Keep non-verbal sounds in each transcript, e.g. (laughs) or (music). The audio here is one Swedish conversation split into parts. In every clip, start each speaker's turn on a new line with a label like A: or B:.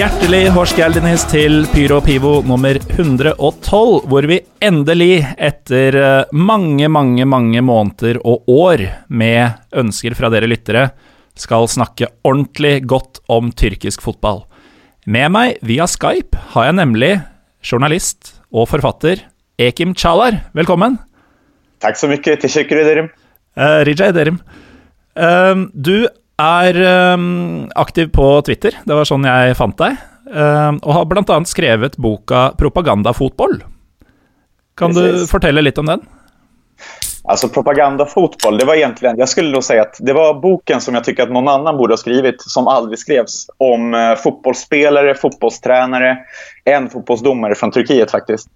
A: Hjertelig Horskjaldines til Pyro Pivo nummer 112, hvor vi endelig, etter eh, mange, mange, mange måneder og år med ønsker fra dere lyttere, skal snakke ordentlig godt om tyrkisk fotball. Med meg via Skype har jeg nemlig journalist og forfatter Ekim Chalar. Velkommen.
B: Tack så mycket. Teşekkür ederim.
A: Uh, Rija Ederim. Uh, du er um, aktiv på Twitter, det var sånn jeg fant deg, uh, og har annet skrevet boka 'Propagandafotboll'. Kan
B: Precis.
A: du fortelle litt om den?
B: Alltså propagandafotboll, det var egentligen, jag skulle nog säga att det var boken som jag tycker att någon annan borde ha skrivit som aldrig skrevs. Om eh, fotbollsspelare, fotbollstränare, en fotbollsdomare från Turkiet faktiskt.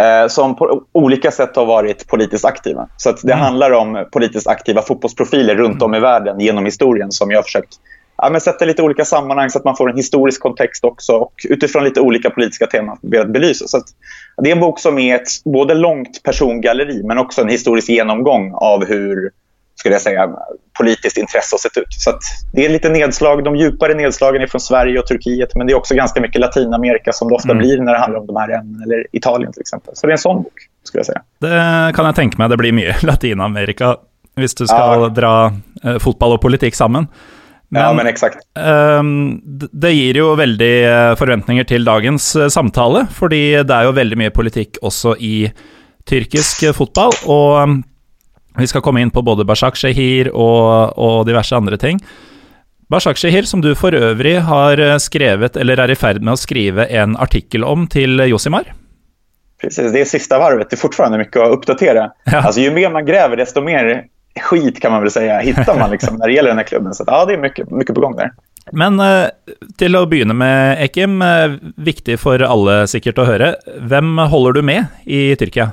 B: Eh, som på olika sätt har varit politiskt aktiva. Så det handlar om politiskt aktiva fotbollsprofiler runt om i världen genom historien som jag har försökt ja, men sätta lite olika sammanhang så att man får en historisk kontext också och utifrån lite olika politiska teman velat belysa. Så det är en bok som är ett både långt persongalleri men också en historisk genomgång av hur skulle jag säga, politiskt intresse har sett ut. Så det är lite nedslag, de djupare nedslagen är från Sverige och Turkiet men det är också ganska mycket Latinamerika som det ofta
A: Mm.
B: blir när det handlar om de här ämnena, eller Italien till exempel. Så det är en sån bok, skulle jag säga.
A: Det kan jeg tenke meg det blir mye (laughs) Latin-Amerika hvis du skal
B: Ja.
A: dra eh, fotball og politikk sammen.
B: ja, men exakt.
A: Ehm, d- det gir jo veldig eh, forventninger til dagens eh, samtale, fordi det er jo veldig mye politikk også i tyrkisk eh, fotball. Vi skal komme inn på både Bashak Shehir og, og diverse andre ting. Bashak Shehir, som du for øvrig har eh, skrevet, eller er i ferd med å skrive en artikkel om til Josimar.
B: Precis, det är sista varvet. Det är fortfarande mycket att uppdatera. (laughs)
A: Ja.
B: Alltså, ju mer man gräver, desto mer skit kan man väl säga hittar man liksom, när det gäller den här klubben. Så att, ja, det är mycket, mycket på gång där.
A: Men eh, til å begynne med, Ekim, eh, viktig for alle sikkert å høre. Hvem holder du med i Tyrkia?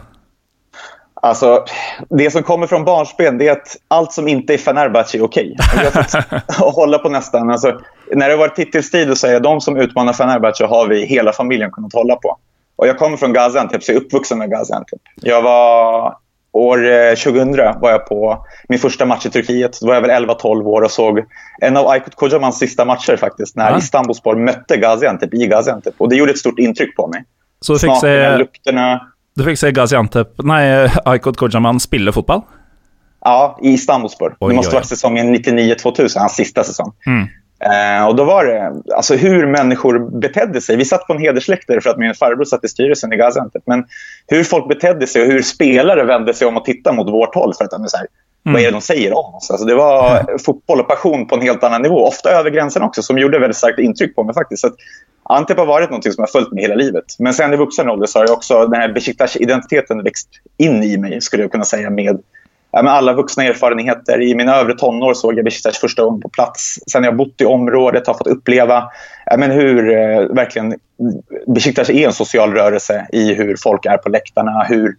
B: Alltså, det som kommer från barnsben det är att allt som inte är Fenerbahce är okej. Har fått (laughs) hålla på nästan. Alltså, när det varit titelstrid så är de som utmanar Fenerbahce har vi hela familjen kunnat hålla på. Och jag kommer från Gaziantep, så jag är uppvuxen med Gaziantep. Jag var... År eh, 2000 var jag på min första match i Turkiet. Då var jag väl 11-12 år och såg en av Aykut Kojamans sista matcher faktiskt. När
A: Ja.
B: Istanbulspor mötte Gaziantep i Gaziantep. Och det gjorde ett stort intryck på mig.
A: Så du
B: Smakerna,
A: se
B: lukterna.
A: Du fikk se Gaziantep Nei, Aykut Kojaman spille fotball?
B: Ja, i Istanbulspor.
A: Oj,
B: Det måste
A: oj.
B: varit säsongen 99-2000, hans sista säsong.
A: Mm.
B: Eh, och då var det alltså hur människor betedde sig. Vi satt på en hedersläktare för att min farbror satt i styrelsen i Gaziantep. Men hur folk betedde sig och hur spelare vände sig om och tittade mot vårt håll för att så här, vad är det de säger om oss? Alltså, det var fotboll och passion på en helt annan nivå. Ofta över gränsen också, som gjorde väldigt starkt intryck på mig faktiskt. Så Antep har varit något som har följt mig hela livet. Men sen i vuxen ålder så har jag också den här Besiktas-identiteten växt in i mig, skulle jag kunna säga, med alla vuxna erfarenheter. I mina övre tonår såg jag Besiktas första gången på plats. Sen har jag bott i området har fått uppleva men hur eh, verkligen Besiktas är en social rörelse i hur folk är på läktarna. Hur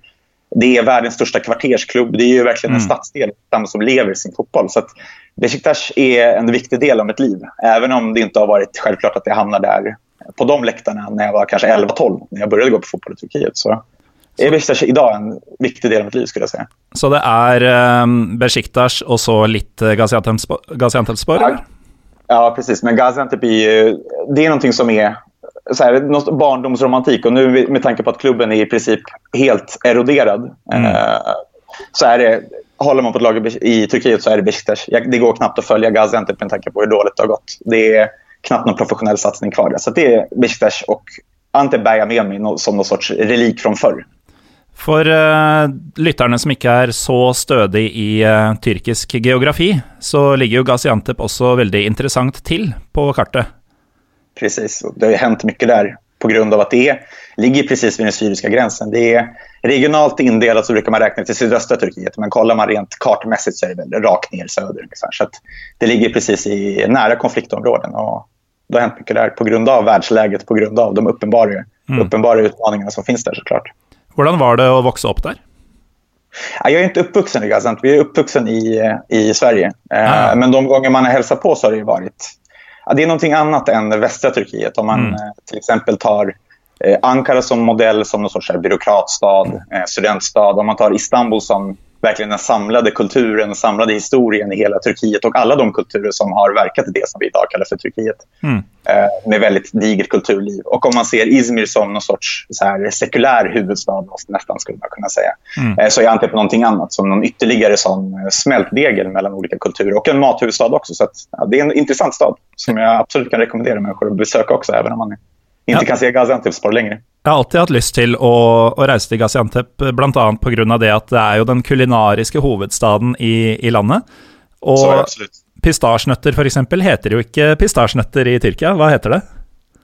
B: det är världens största kvartersklubb. Det är ju verkligen en
A: Mm.
B: stadsdel som lever sin fotboll. Så att Besiktas är en viktig del av mitt liv. Även om det inte har varit självklart att jag hamnar där på de läktarna när jag var kanske 11-12 när jag började gå på fotboll i Turkiet. Så är Besiktas idag en viktig del av mitt liv skulle jag säga.
A: Så det er um, Besiktas og så Gaziantep- Gaziantepspor?
B: Ja. Ja, precis. Men Gaziantep är det är någonting som är så här, något barndomsromantik. Och nu med tanke på att klubben är i princip helt eroderad
A: Mm.
B: eh, så är det, håller man på ett lag i Turkiet så är det Besiktas. Det går knappt att följa Gaziantep med tanke på hur dåligt det har gått. Det är knappt någon professionell satsning kvar där. Så det är Besiktas och Antep bär jag med mig som någon sorts relik från förr.
A: For eh, lytterne som ikke er så stødig i eh, tyrkisk geografi, så ligger jo Gaziantep også veldig interessant til på kartet.
B: Precis, det har ju hänt mycket där på grund av att det är, ligger precis vid den syriska gränsen. Det är regionalt indelat så brukar man räkna till sydöstra Turkiet, men kollar man rent kartmässigt så är det väl rakt ner söder ungefär. Så att det ligger precis i nära konfliktområden och det har hänt mycket där på grund av världsläget, på grund av de uppenbara, uppenbara utmaningarna som finns där såklart.
A: Hvordan var det vokse opp der?
B: Ja, Jag är inte uppvuxen i Gaziantep, jag är uppvuxen i, i Sverige. Eh,
A: Ah.
B: Men de gånger man har hälsat på så har det ju varit... Det är någonting annat än västra Turkiet. Om man
A: Mm.
B: eh, till exempel tar eh, Ankara som modell som någon sorts byråkratstad, eh, studentstad. Om man tar Istanbul som verkligen den samlade kulturen, den samlade historien i hela Turkiet och alla de kulturer som har verkat i det som vi idag kallar för Turkiet. Mm. Eh, med väldigt digert kulturliv. Och om man ser Izmir som någon sorts så här, sekulär huvudstad, nästan skulle man kunna säga, mm. eh, så är Antep någonting annat, som någon ytterligare sån eh, smältdegel mellan olika kulturer. Och en mathuvudstad också. Så att, ja, det är en intressant stad som jag absolut kan rekommendera människor att besöka också, även om man inte ja. kan se Gaziantep på längre.
A: Jeg har alltid hatt lyst til å, å reise til Gaziantep, bl.a. pga. det at det er jo den kulinariske hovedstaden i, i landet. Og pistasjenøtter f.eks. heter jo ikke pistasjenøtter i Tyrkia. Hva heter det?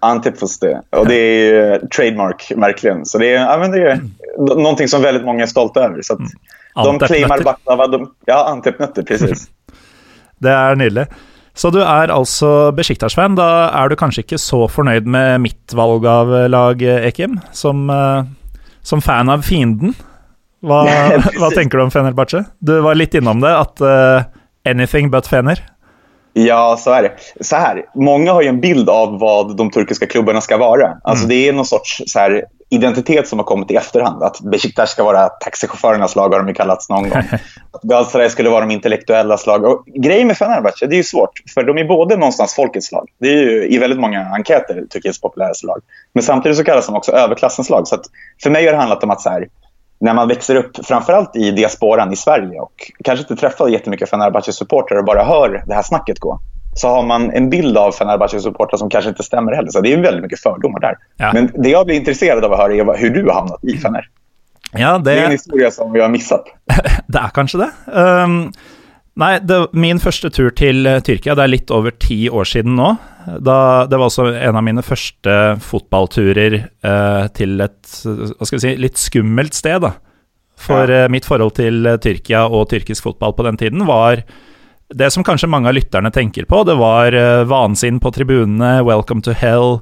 B: Antipfoste. Och det är ju trademark, verkligen. Så det är, ja, men det är mm. någonting som väldigt många är stolta över. Så mm. de claimar baklava. De, ja, antipnötter, precis. (laughs)
A: det er nydelig. Så du er altså Besjiktas-fan. Da er du kanskje ikke så fornøyd med mitt valg av lag, Ekim, som, uh, som fan av fienden. Hva, (laughs) hva, tenker du om Fenerbahçe? Du var litt innom det, at uh, anything but Fener.
B: Ja, så är det. Så här, många har ju en bild av vad de turkiska klubbarna ska vara. Alltså, mm. Det är någon sorts så här, identitet som har kommit i efterhand. Att Besiktas ska vara taxichaufförernas lag har de ju kallats någon gång. (laughs) Att Galatasaray skulle vara de intellektuellas lag. Och grejen med Fenerbahce, det är ju svårt. För de är både någonstans folkets lag. Det är ju i väldigt många enkäter Turkiets populäraste lag. Men samtidigt så kallas de också överklassens lag. Så för mig har det handlat om att så här, när man växer upp, framförallt i diasporan i Sverige och kanske inte träffar jättemycket Fenerbahce-supportrar och bara hör det här snacket gå så har man en bild av Fenerbahce-supportrar som kanske inte stämmer heller. Så det är väldigt mycket fördomar där. Ja. Men det jag blir intresserad av att höra är hur du har hamnat i Fener. Ja, det... det är en historia som vi har missat. (laughs)
A: det är kanske det. Um, nej, det, min första tur till uh, Tyrkia, det är lite över tio år sedan nu. Da, det var också en av mina första fotbollturer uh, till ett, vad ska vi säga, lite skummelt sted. Da. For ja. uh, mitt förhållande till Tyrkia och tyrkisk fotboll på den tiden var det som kanskje mange av lytterne tenker på, det var uh, vansinn på tribunene, Welcome to Hell,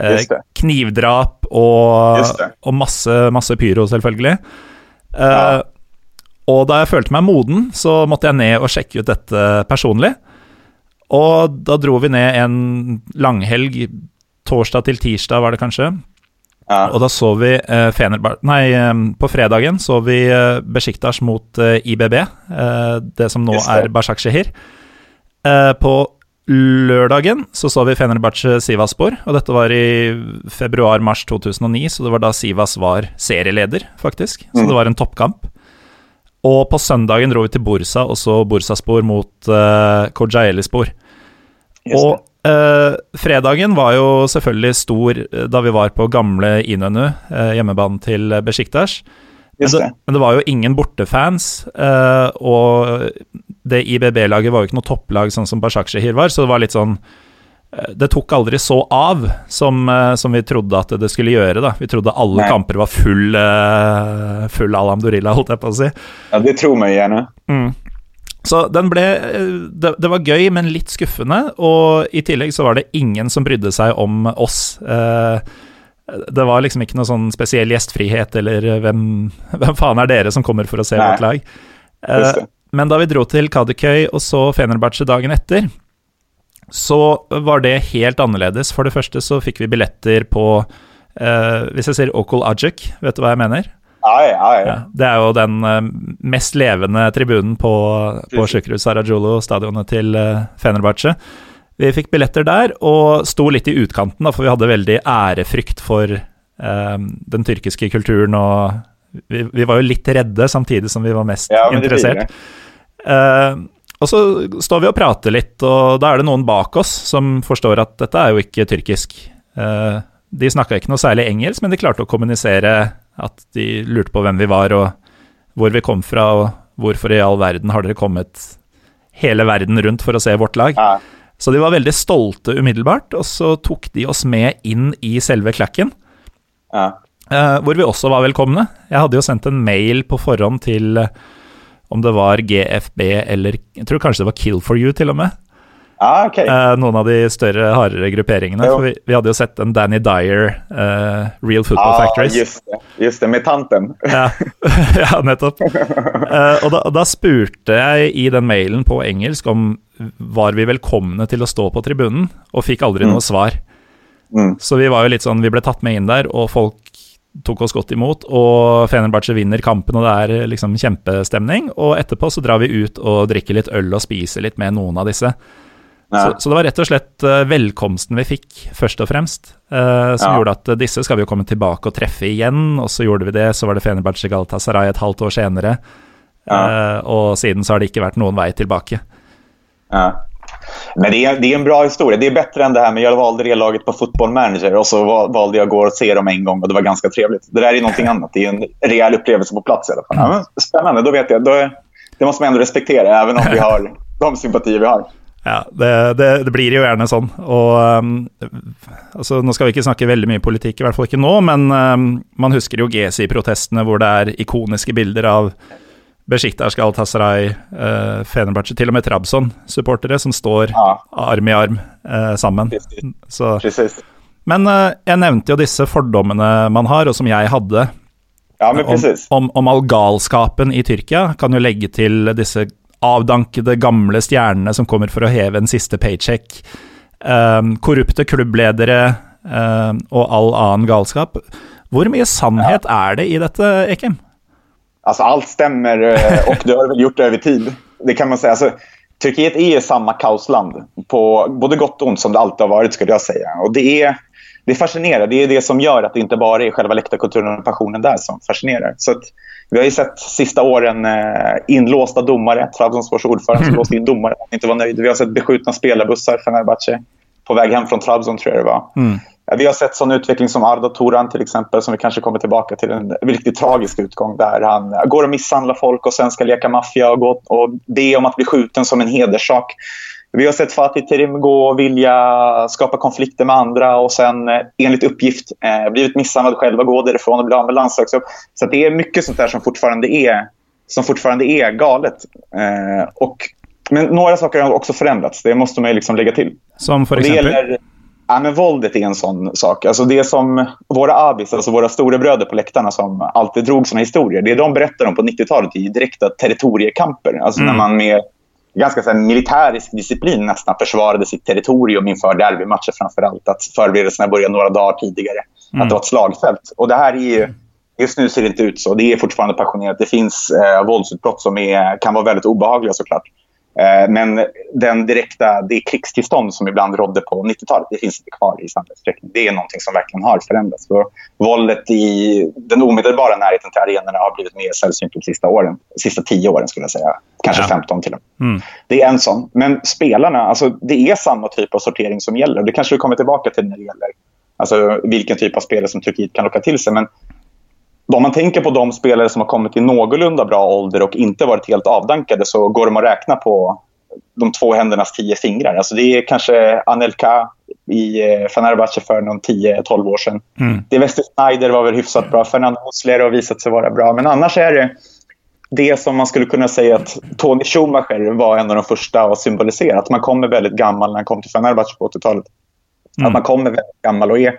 A: uh, knivdrap og, og, masse, masse pyro, selvfølgelig. Uh, ja. Og da jeg følte meg moden, så måtte jeg ned og sjekke ut dette personlig. Og da dro vi ned en langhelg, torsdag til tirsdag var det kanskje. Ja. Og da så vi eh, Fenerbar... Nei, eh, på fredagen så vi eh, Besjiktas mot eh, IBB, eh, det som nå er Bashak-Shehir. Eh, på lørdagen så så vi Fenerbahçe Sivaspor, og dette var i februar-mars 2009, så det var da Sivas var serieleder, faktisk. Så mm. det var en toppkamp. Og på søndagen dro vi til Bursa og så Bursaspor mot uh, Kojaeli-spor. Og Uh, fredagen var jo selvfølgelig stor eh, da vi var på gamle Inønu, uh, hjemmebanen til Besjiktas. Men det, men det, var jo ingen bortefans, uh, og det IBB-laget var jo ikke noe topplag sånn som Bashakshehir var, så det var litt sånn det tok aldri så av som, som, vi trodde at det skulle gjøre. da. Vi trodde alle Nei. kamper var full, full Alamdorilla, holdt jeg på å si.
B: Ja, det tror vi gjerne. Mm.
A: Så den ble det, det, var gøy, men litt skuffende. Og i tillegg så var det ingen som brydde seg om oss. Eh, det var liksom ikke noe sånn spesiell gjestfrihet eller hvem, (laughs) hvem faen er dere som kommer for å se Nei. vårt lag? Eh, men da vi dro til Kadikøy og så Fenerbahçe dagen etter, så var det helt annerledes. For det første så fikk vi billetter på eh, Hvis jeg sier Okol Ajik, vet du hva jeg mener?
B: Ja, ja, ja.
A: Det er jo den uh, mest levende tribunen på, på Sjukrus Sarajolo, stadionet til uh, Fenerbahçe. Vi fikk billetter der og sto litt i utkanten, da, for vi hadde veldig ærefrykt for uh, den tyrkiske kulturen. og vi, vi, var jo litt redde, samtidig som vi var mest ja, interessert. og så står vi og prater litt, og da er det noen bak oss som forstår at dette er jo ikke tyrkisk. de snakka ikke noe særlig engelsk, men de klarte å kommunisere at de lurte på hvem vi var, og hvor vi kom fra, og hvorfor i all verden har dere kommet hele verden rundt for å se vårt lag? Ja. Så de var veldig stolte umiddelbart, og så tok de oss med inn i selve klakken. Ja. Uh, hvor vi også var velkomne. Jeg hadde jo sendt en mail på forhånd til uh, om det var GFB eller Jeg tror kanskje det var Kill for you, til og med.
B: Ah, okay.
A: uh, noen av de større, hardere grupperingene. Vi, vi, hadde jo sett en Danny Dyer, uh, Real Football ah, Factories.
B: Just det, just det, med tanten.
A: ja, (laughs) ja, nettopp. Uh, og, da, da, spurte jeg i den mailen på engelsk om var vi velkomne til å stå på tribunen, og fikk aldri mm. noe svar. Mm. Så vi var jo litt sånn, vi ble tatt med inn der, og folk tok oss godt imot, og Fenerbahçe vinner kampen, og det er liksom kjempestemning. Og etterpå så drar vi ut og drikker litt øl og spiser litt med noen av disse. Så, så, det var rett og slett uh, velkomsten vi fikk, først og fremst, uh, som ja. gjorde at uh, disse skal vi jo komme tilbake og treffe igjen. Og så gjorde vi det, så var det Fenerbahçe Galatasaray et halvt år senere. Ja. og siden så har det ikke vært noen vei tilbake.
B: Ja. Men det är, det är en bra historia. Det är bättre än det här med jag valde det laget på Football Manager och så valde jag gå och se dem en gång och det var ganska trevligt. Det där är någonting annat. Det är en rejäl upplevelse på plats i alla fall. Ja, spännande, då vet jag. Då det måste man ändå respektera, även om vi (laughs) har de sympatier vi har.
A: Ja, det, det, det, blir jo gjerne sånn. Og um, altså, Nå skal vi ikke snakke veldig mye politikk, i hvert fall ikke nå, men um, man husker jo GSI-protestene hvor det er ikoniske bilder av Besjiktas, Galatasaray, uh, Fenerbahçe, til og med Trabzon-supportere som står ja. arm i arm uh, sammen. Så, men uh, jeg nevnte jo disse fordommene man har, og som jeg hadde.
B: Ja, om,
A: om, om all galskapen i Tyrkia. Kan jo legge til disse avdankede, gamle stjernene som kommer for å heve en siste paycheck. Um, korrupte klubbledere um, og all annen galskap. Hvor mye sannhet ja. är det i dette, Ekim?
B: Alltså allt stämmer eh, och det har väl gjort det över tid. Det kan man säga. Alltså, Turkiet är samma kaosland på både gott och ont som det alltid har varit skulle jag säga. Och det är, det är fascinerande. Det är det som gör att det inte bara är själva läktarkulturen och passionen där som fascinerar. Så att, vi har ju sett sista åren eh, inlåsta domare. Trabzonspors ordförande som (laughs) låste in domare. inte var nöjd. Vi har sett beskjutna spelarbussar, Fenerbahce, på väg hem från Trabzon tror jag det var. Mm. Vi har sett sån utveckling som Arda Toran till exempel, som vi kanske kommer tillbaka till. En riktigt tragisk utgång där han går och misshandlar folk och sen ska leka maffia och, gå och be om att bli skjuten som en hederssak. Vi har sett Fatih Terim gå och vilja skapa konflikter med andra och sen eh, enligt uppgift eh, blivit misshandlad själv och gå därifrån och bli av med landslagsupp. Så det är mycket sånt där som fortfarande är, som fortfarande är galet. Eh, och, men några saker har också förändrats. Det måste man liksom lägga till.
A: Som för exempel? Gäller,
B: ja, men våldet är en sån sak. Alltså det som våra abis, alltså våra storebröder på läktarna som alltid drog såna historier. Det de berättar om på 90-talet är direkta territoriekamper. Alltså mm. när man med ganska så här, militärisk disciplin nästan försvarade sitt territorium inför derbymatcher framför allt. Att förberedelserna började några dagar tidigare. Mm. Att det var ett slagfält. Och det här är ju, just nu ser det inte ut så. Det är fortfarande passionerat. Det finns eh, våldsutbrott som är, kan vara väldigt obehagliga såklart. Eh, men den direkta, det krigstillstånd som ibland rådde på 90-talet, det finns inte kvar i samma utsträckning. Det är någonting som verkligen har förändrats. Så våldet i den omedelbara närheten till arenorna har blivit mer sällsynt de sista åren. De sista tio åren skulle jag säga. Kanske ja. 15 till och med. Mm. Det är en sån. Men spelarna, alltså, det är samma typ av sortering som gäller. Det kanske vi kommer tillbaka till när det gäller alltså, vilken typ av spelare som Turkiet kan locka till sig. Men om man tänker på de spelare som har kommit i någorlunda bra ålder och inte varit helt avdankade så går de att räkna på de två händernas tio fingrar. Alltså det är kanske Anelka i eh, Fenerbahce för någon 10-12 år sedan. Mm. Det Wester Snyder var väl hyfsat bra. Fernando Muslera har visat sig vara bra. Men annars är det det som man skulle kunna säga att Tony Schumacher var en av de första att symbolisera. Att man kommer väldigt gammal när han kom till Fenerbahce på 80-talet. Mm. Att man kommer väldigt gammal och är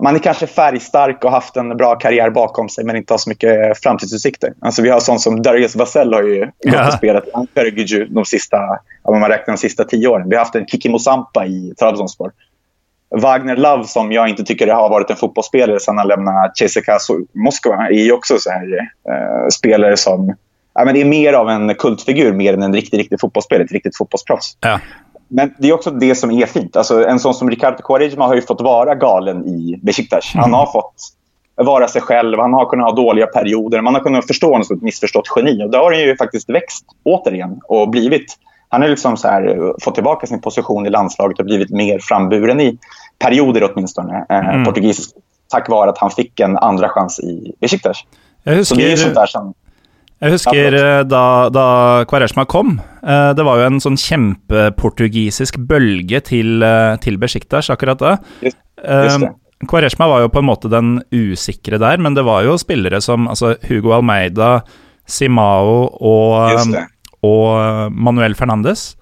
B: man är kanske färgstark och haft en bra karriär bakom sig men inte har så mycket framtidsutsikter. Alltså vi har sånt som Darius Vassell har ju gått och spelat i de sista, om man räknar de sista tio åren. Vi har haft en Kiki Mosampa i Trabzonspor. Wagner Love, som jag inte tycker har varit en fotbollsspelare sedan han lämnade CSKA Moskva, är ju också så här, eh, spelare som... Ja, men det är mer av en kultfigur mer än en riktig, riktig fotbollsspelare, ett riktigt fotbollsproffs. Ja. Men det är också det som är fint. Alltså, en sån som Ricardo Quaresma har ju fått vara galen i Besiktas. Han har fått vara sig själv, han har kunnat ha dåliga perioder. Man har kunnat förstå honom som ett missförstått geni. Och då har han ju faktiskt växt återigen och blivit... Han har liksom här, fått tillbaka sin position i landslaget och blivit mer framburen i perioder åtminstone. Eh, mm. portugisisk, tack vare att han fick en andra chans i Besiktas.
A: Jag husker, Så det är sånt där som... Jeg husker eh, da, da Quaresma kom. Eh, det var jo en sånn kjempeportugisisk bølge til, eh, til Besiktas akkurat da. Just, just Quaresma var jo på en måte den usikre der, men det var jo spillere som altså Hugo Almeida, Simao og, og Manuel Fernandes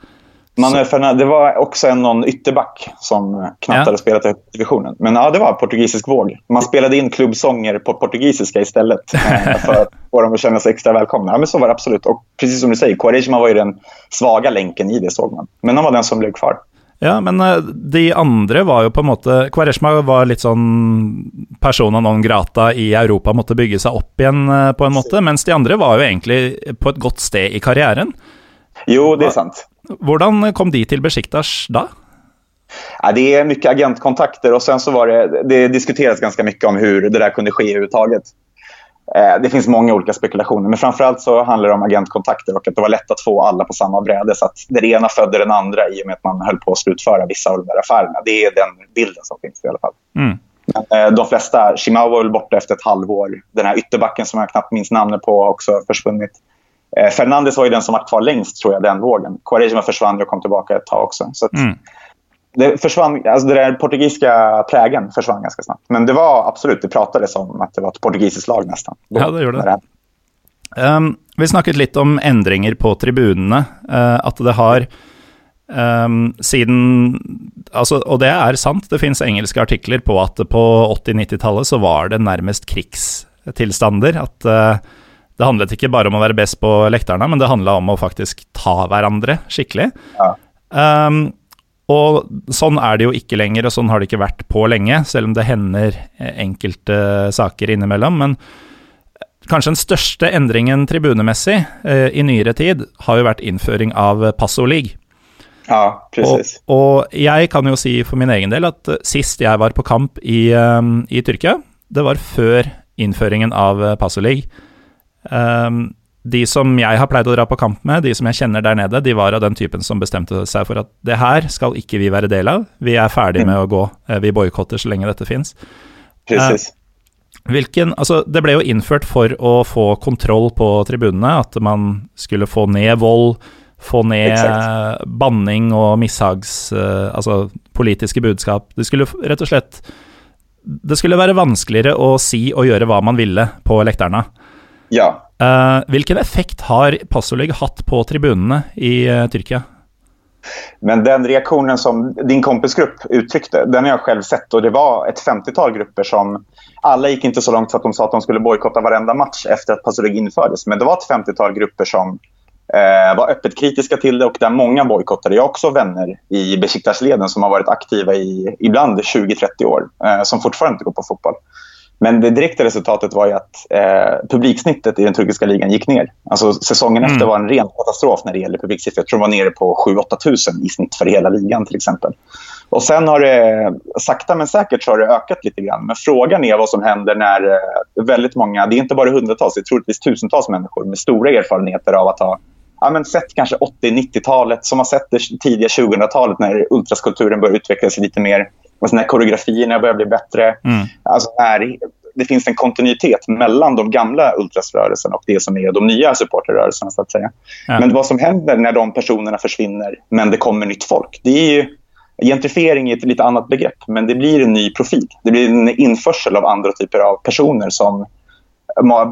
B: Fernandes, det var också en någon ytterback som knappt ja. hade spelat i divisionen. Men ja, det var portugisisk våg. Man spelade in klubbsånger på portugisiska istället (laughs) eh, för att få dem att känna sig extra välkomna. Ja, men så var det absolut. Och precis som du säger, Quaresma var ju den svaga länken i det såg man. Men han var den som blev kvar.
A: Ja, men eh, de andre var jo på en måte Kvareshma var litt sånn persona non grata i Europa, måtte bygge seg opp igjen eh, på en måte, mens de andre var jo egentlig på et godt sted i karrieren.
B: Jo, det är sant.
A: Hvordan kom de till Besiktas da?
B: Ja, det är mycket agentkontakter och sen så var det, det diskuteras ganska mycket om hur det där kunde ske överhuvudtaget. Eh, det finns många olika spekulationer, men framförallt så handlar det om agentkontakter och att det var lätt att få alla på samma bräde så att det ena födde den andra i och med att man höll på att slutföra vissa av de där affärerna. Det är den bilden som finns i alla fall.
A: Mm.
B: Men, eh, de flesta, Shimao var väl borta efter ett halvår. Den här ytterbacken som jag knappt minns namnet på har också försvunnit. Eh, Fernandes var ju den som var kvar längst tror jag den vågen. Quaresma försvann och kom tillbaka ett tag också. Så att,
A: Mm.
B: det försvann, alltså det där portugisiska prägen försvann ganska snabbt. Men det var absolut, det pratades om att det var ett portugisiskt lag nästan. Då,
A: Ja, det gjorde det. Um, vi snakket litt om endringer på tribunene. eh, at det har um, siden altså, Og det er sant, det fins engelske artikler på at på 80-90-tallet så var det nærmest krigstilstander. At eh, det handlet ikke bare om å være best på lekterne, men det handla om å faktisk ta hverandre skikkelig.
B: Ja.
A: Um, og sånn er det jo ikke lenger, og sånn har det ikke vært på lenge, selv om det hender eh, enkelte saker innimellom. Men kanskje den største endringen tribunemessig eh, i nyere tid har jo vært innføring av Passo League.
B: Ja,
A: Og,
B: precis.
A: og jeg kan jo si for min egen del at eh, sist jeg var på kamp i, eh, i Tyrkia, det var før innføringen av eh, Passo League. Um, de som jeg har pleid å dra på kamp med, de som jeg kjenner der nede, de var av den typen som bestemte seg for at det her skal ikke vi være del av. Vi er ferdig med å gå. Eh, Vi boikotter så lenge dette fins.
B: precis.
A: Hvilken, altså Det ble jo innført for å få kontroll på tribunene, at man skulle få ned vold, få ned
B: Exakt.
A: banning og mishags... eh, altså politiske budskap. Det skulle rett og slett Det skulle være vanskeligere å si og gjøre hva man ville på lekterna.
B: Ja.
A: Eh, hvilken effekt har Passolig hatt på tribunene i eh, Tyrkia?
B: Men den reaktionen som din kompisgrupp uttryckte, den har jag själv sett. Och det var ett 50-tal grupper som... Alla gick inte så långt så att de sa att de skulle bojkotta varenda match efter att Passo League infördes. Men det var ett 50-tal grupper som eh, var öppet kritiska till det och där många bojkottade. Jag har också vänner i Besiktas-leden som har varit aktiva i ibland 20-30 år, eh, som fortfarande inte går på fotboll. Men det direkta resultatet var ju att eh, publiksnittet i den turkiska ligan gick ner. Alltså, säsongen
A: Mm.
B: efter var en ren katastrof när det gäller publiksiffror. Jag tror de var nere på 7-8 tusen i snitt för hela ligan till exempel. Och sen har det, sakta men säkert så har det ökat lite grann. Men frågan är vad som händer när eh, väldigt många, det är inte bara hundratals, det är troligtvis tusentals människor med stora erfarenheter av att ha ja, men sett kanske 80-90-talet, som har sett det tidiga 2000-talet när ultraskulpturen började utvecklas lite mer. Alltså när koreografierna börjar bli bättre.
A: Mm.
B: Alltså när det finns en kontinuitet mellan de gamla ultrasrörelserna och det som är de nya supporterrörelserna. Så att säga.
A: Ja.
B: Men vad som händer när de personerna försvinner, men det kommer nytt folk. Det är ju, gentrifiering är ett lite annat begrepp, men det blir en ny profil. Det blir en införsel av andra typer av personer som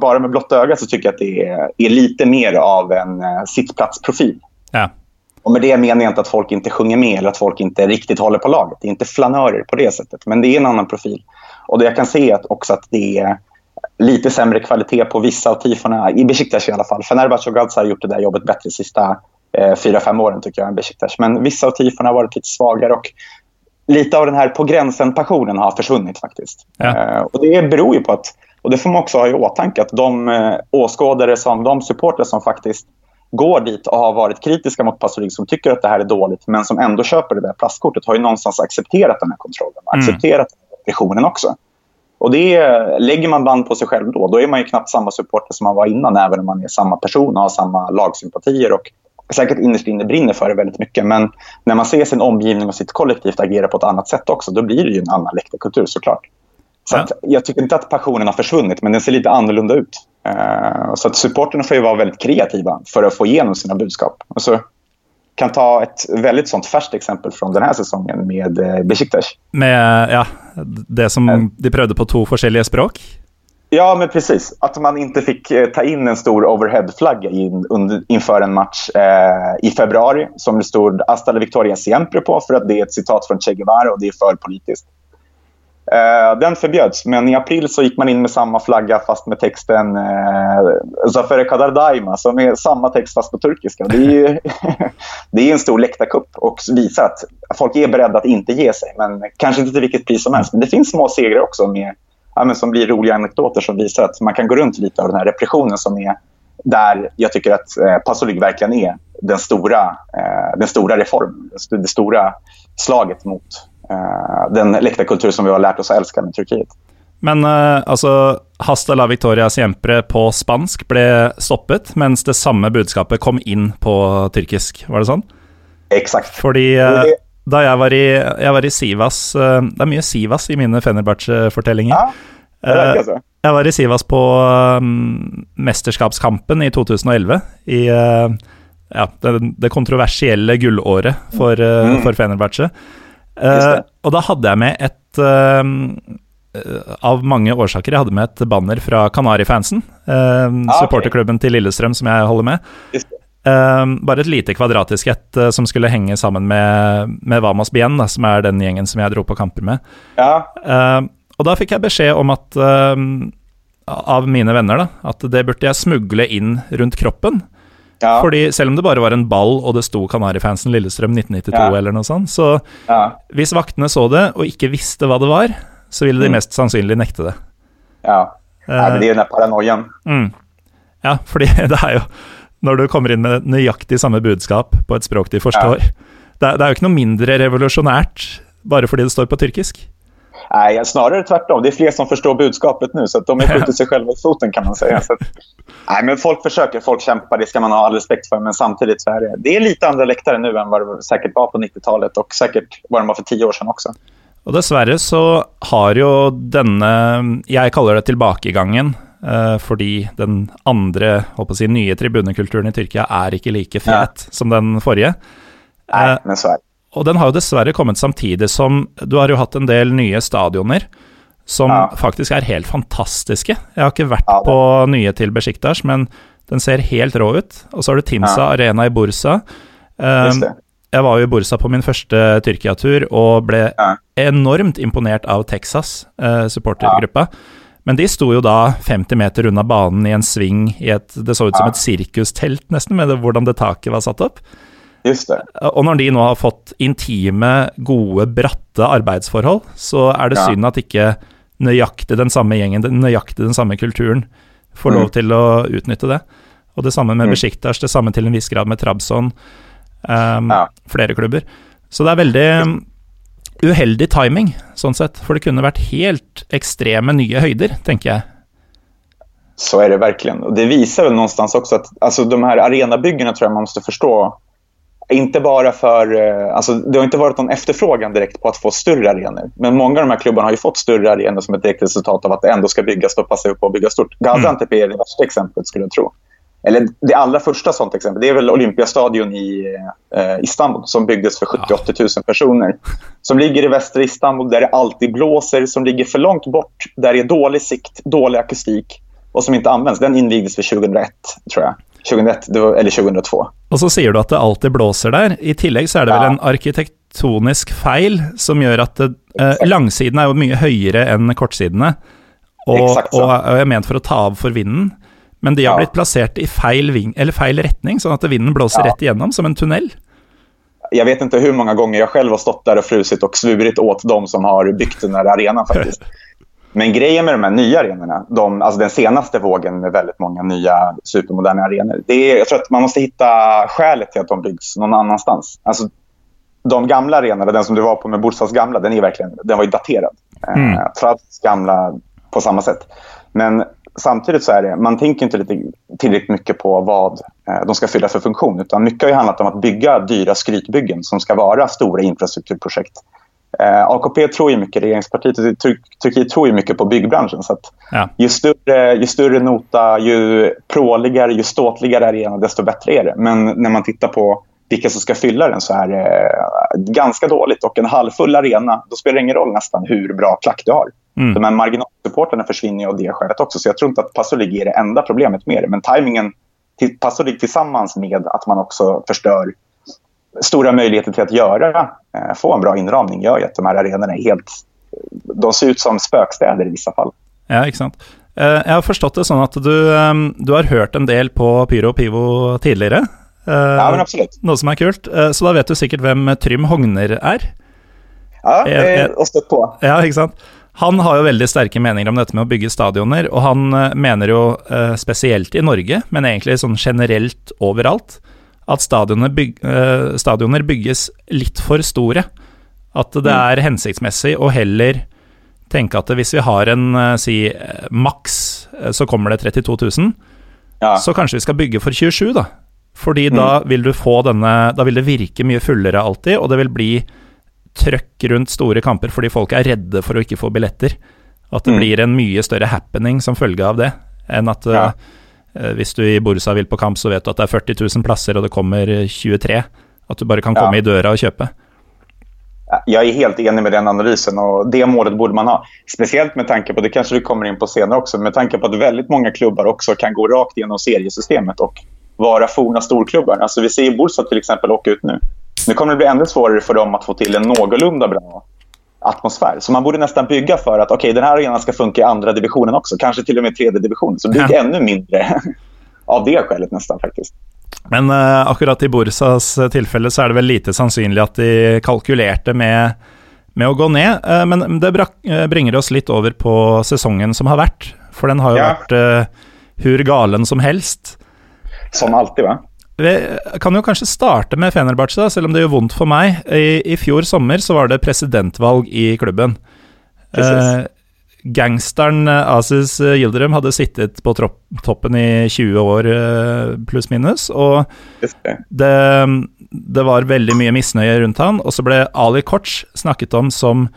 B: bara med blotta ögat så tycker jag att det är, är lite mer av en eh, sittplatsprofil.
A: Ja.
B: Och med det menar jag inte att folk inte sjunger med eller att folk inte riktigt håller på laget. Det är inte flanörer på det sättet, men det är en annan profil. Och det jag kan se är också att det är lite sämre kvalitet på vissa av tifona, i Besiktas i alla fall. Fenerbahce och Galatasaray har gjort det där jobbet bättre de sista eh, fyra, fem åren tycker jag än Besiktas. Men vissa av tifona har varit lite svagare och lite av den här på gränsen-passionen har försvunnit faktiskt.
A: Ja.
B: Eh, och det beror ju på att, och det får man också ha i åtanke, att de eh, åskådare som, de supportrar som faktiskt går dit och har varit kritiska mot Pastorik som tycker att det här är dåligt men som ändå köper det där plastkortet har ju någonstans accepterat den här kontrollen och
A: Mm.
B: accepterat repressionen också. Och det lägger man band på sig själv då, då är man ju knappt samma supporter som man var innan även om man är samma person och har samma lagsympatier och säkert innerst inne brinner för det väldigt mycket. Men när man ser sin omgivning och sitt kollektivt agera på ett annat sätt också, då blir det ju en annan läktarkultur såklart. Så
A: Ja.
B: jag tycker inte att passionen har försvunnit, men den ser lite annorlunda ut. Eh, så att supporterna får ju vara väldigt kreativa för att få igenom sina budskap. Och så kan ta ett väldigt sånt färskt exempel från den här säsongen med eh, Besiktas.
A: Med ja, det som de prøvde på to forskjellige språk.
B: Ja, men precis. Att man inte fick eh, ta in en stor overheadflagga in, under, inför en match eh, i februari som det stod Hasta la Victoria Siempre på för att det är ett citat från Che Guevara och det är för politiskt. Eh, den förbjöds, men i april så gick man in med samma flagga fast med texten eh, Zafere Kadar Daima, som är samma text fast på turkiska. Det är, ju, (laughs) det är en stor läktarkupp och visar att folk är beredda att inte ge sig, men kanske inte till vilket pris som helst. Men det finns små segrar också med, ja, men som blir roliga anekdoter som visar att man kan gå runt lite av den här repressionen som är där jag tycker att eh, Pasolig verkligen är den stora, eh, den stora reformen, det stora slaget mot den läktarkultur som vi har lärt oss att älska med Turkiet.
A: Men uh, altså, Hasta la Victoria siempre på spansk ble stoppet, mens det samme budskapet kom inn på tyrkisk, var det sånn?
B: Exakt.
A: Fordi uh, da jeg var, i, jeg var i Sivas Det er mye Sivas i mine Fenerbahçe-fortellinger.
B: Ja, det så.
A: Jeg var i Sivas på um, mesterskapskampen i 2011. I uh, ja, det, det, kontroversielle gullåret for, uh, mm. for Fenerbahçe. Uh, og da hadde jeg med et Av mange årsaker. Jeg hadde med et banner fra Kanarifansen. Ah, okay. Supporterklubben til Lillestrøm som jeg holder med. bare et lite kvadratisk et som skulle henge sammen med, med Vamos Bien, da, som er den gjengen som jeg dro på kamper med.
B: Ja.
A: Og da fikk jeg beskjed om at uh, av mine venner da, at det burde jeg smugle inn rundt kroppen. Ja. Fordi selv om det bare var en ball og det sto Kanarifansen Lillestrøm 1992 ja. eller noe sånt, så ja. hvis vaktene så det og ikke visste hva det var, så ville de mm. mest sannsynlig nekte det.
B: Ja. Nei, men det er jo den paranoiaen.
A: Mm. Ja, fordi (laughs) det er jo Når du kommer inn med nøyaktig samme budskap på et språk de forstår det, det, er jo ikke noe mindre revolusjonært bare fordi det står på tyrkisk.
B: Nej, snarare tvärtom. Det är fler som förstår budskapet nu, så de har (laughs) skjutit sig själva i foten kan man säga. Att, nej, men folk försöker, folk kämpar, det ska man ha all respekt för. Men samtidigt så är det, det är lite andra läktare nu än vad det säkert var på 90-talet och säkert vad de var för tio år sedan också.
A: Og dessverre så har jo denne, jeg kaller det tilbakegangen, eh, fordi den andre, å si, nye tribunekulturen i Tyrkia er ikke like fet ja. som den forrige.
B: Nei, eh, men så er det.
A: Og den har jo dessverre kommet samtidig som Du har jo hatt en del nye stadioner som ja. faktisk er helt fantastiske. Jeg har ikke vært ja, på nye til Besjiktas, men den ser helt rå ut. Og så har du Timsa ja. Arena i Bursa. Um, jeg var jo i Bursa på min første Tyrkia-tur og ble enormt imponert av Texas, uh, supportergruppa. Men de sto jo da 50 meter unna banen i en sving i et Det så ut som et sirkustelt, nesten, med det, hvordan det taket var satt opp.
B: Just det.
A: Og når de nå har fått intime, gode, bratte arbeidsforhold, så er det ja. synd at ikke nøyaktig den samme gjengen, nøyaktig den samme kulturen, får lov mm. til å utnytte det. Og det samme med mm. Besjiktas, det samme til en viss grad med Trabzon. Um, ja. Flere klubber. Så det er veldig uheldig timing, sånn sett. For det kunne vært helt ekstreme nye høyder, tenker jeg.
B: Så är det verkligen. Och det visar väl någonstans också att alltså, de här arenabyggena tror jag man måste förstå inte bara för... Eh, alltså, det har inte varit någon efterfrågan direkt på att få större arenor. Men många av de här klubbarna har ju fått större arenor som ett direkt resultat av att det ändå ska byggas och passa upp och bygga stort. Gaziantep mm. är det värsta exemplet, skulle jag tro. Eller det allra första sånt exempel, det är väl Olympiastadion i eh, Istanbul som byggdes för 70-80 000 personer. Som ligger i västra Istanbul där det alltid blåser, som ligger för långt bort, där det är dålig sikt, dålig akustik och som inte används. Den invigdes för 2001, tror jag. 2001 var, eller 2002.
A: Og så sier du at det alltid blåser der. I tillegg så er det ja. vel en arkitektonisk feil som gjør at det, eh, langsidene jo mye høyere enn kortsidene, og, og, er ment for å ta av for vinden. Men de har ja. blitt plassert i feil, ving, feil, retning, sånn at vinden blåser ja. rett igjennom, som en tunnel.
B: Jag vet inte hur många gånger jag själv har stått där och frusit och svurit åt de som har byggt den här arenan faktiskt. (laughs) Men grejen med de här nya arenorna, de, alltså den senaste vågen med väldigt många nya supermoderna arenor, det är, jag tror att man måste hitta skälet till att de byggs någon annanstans. Alltså, de gamla arenorna, den som du var på med Bursas gamla, den, är verkligen, den var ju daterad. Mm. Eh, Trads gamla på samma sätt. Men samtidigt så är det, man tänker inte lite, tillräckligt mycket på vad eh, de ska fylla för funktion. Utan mycket har handlat om att bygga dyra skrytbyggen som ska vara stora infrastrukturprojekt Eh, AKP tror ju mycket, regeringspartiet i Tur Turkiet tror ju mycket på byggbranschen. Så ja. ju, större, ju större nota, ju pråligare, ju ståtligare arenan, desto bättre är det. Men när man tittar på vilka som ska fylla den så är det ganska dåligt. Och en halvfull arena, då spelar det ingen roll nästan hur bra klack du har. Mm. De här marginalsupporterna försvinner av det skälet också. Så jag tror inte att Passolig är det enda problemet med det. Men tajmingen till Passolig tillsammans med att man också förstör stora möjligheter till att göra, eh, få en bra inramning gör ju att de här arenorna är helt de ser ut som spökstäder i vissa fall.
A: Ja, sant. Eh, jeg har forstått det sånn at du, eh, du har hørt en del på Pyro og Pivo tidligere. Eh,
B: Ja, men absolut.
A: Noe som kult. Eh, Så da vet du sikkert hvem Trym Hogner er.
B: Ja,
A: Jag- jag-
B: och stött på.
A: Ja, sant? Han har jo veldig sterke meninger om dette med å bygge stadioner, og han mener jo eh, spesielt i Norge, men egentlig sånn generelt overalt, at stadioner, byg, eh, stadioner bygges litt for store. At det er hensiktsmessig å heller tenke at hvis vi har en, eh, si, eh, maks, eh, så kommer det 32 000,
B: Ja.
A: så kanskje vi skal bygge for 27, da. Fordi da vil du få denne Da vil det virke mye fullere alltid, og det vil bli trøkk rundt store kamper fordi folk er redde for å ikke få billetter. At det
B: Mm.
A: blir en mye større happening som følge av det, enn at
B: Ja.
A: Eh, hvis du i Borussia vil på kamp, så vet du at det er 40 000 plasser, og det kommer eh, 23. At du bare kan komme
B: Ja.
A: i døra og kjøpe.
B: Jag är helt enig med den analysen och det målet borde man ha. Speciellt med tanke på, det kanske du kommer in på senare också, med tanke på att väldigt många klubbar också kan gå rakt igenom seriesystemet och vara forna storklubbar. Alltså vi ser Bursa till exempel åka ut nu. Nu kommer det bli ännu svårare för dem att få till en någorlunda bra atmosfär. Så man borde nästan bygga för att okej, den här arenan ska funka i andra divisionen också. Kanske till och med tredje divisionen. Så bygg
A: Ja.
B: ännu mindre (laughs) av det skälet nästan faktiskt.
A: Men eh, akkurat i Borsas eh, tilfelle så er det vel lite sannsynlig at de kalkulerte med, med å gå ned. Eh, men det brak, bringer oss litt over på sesongen som har vært. For den har jo
B: Ja.
A: eh, hur galen som helst.
B: Som alltid va?
A: Vi kan jo kanskje starte med Fenerbahçe, da, selv om det gjør vondt for meg. I, I fjor sommer så var det presidentvalg i klubben. Eh, gangsteren eh, Aziz Yildirim hadde sittet på toppen i 20 år eh, pluss minus, og
B: det,
A: det var veldig mye misnøye rundt han, og så ble Ali Koch snakket om som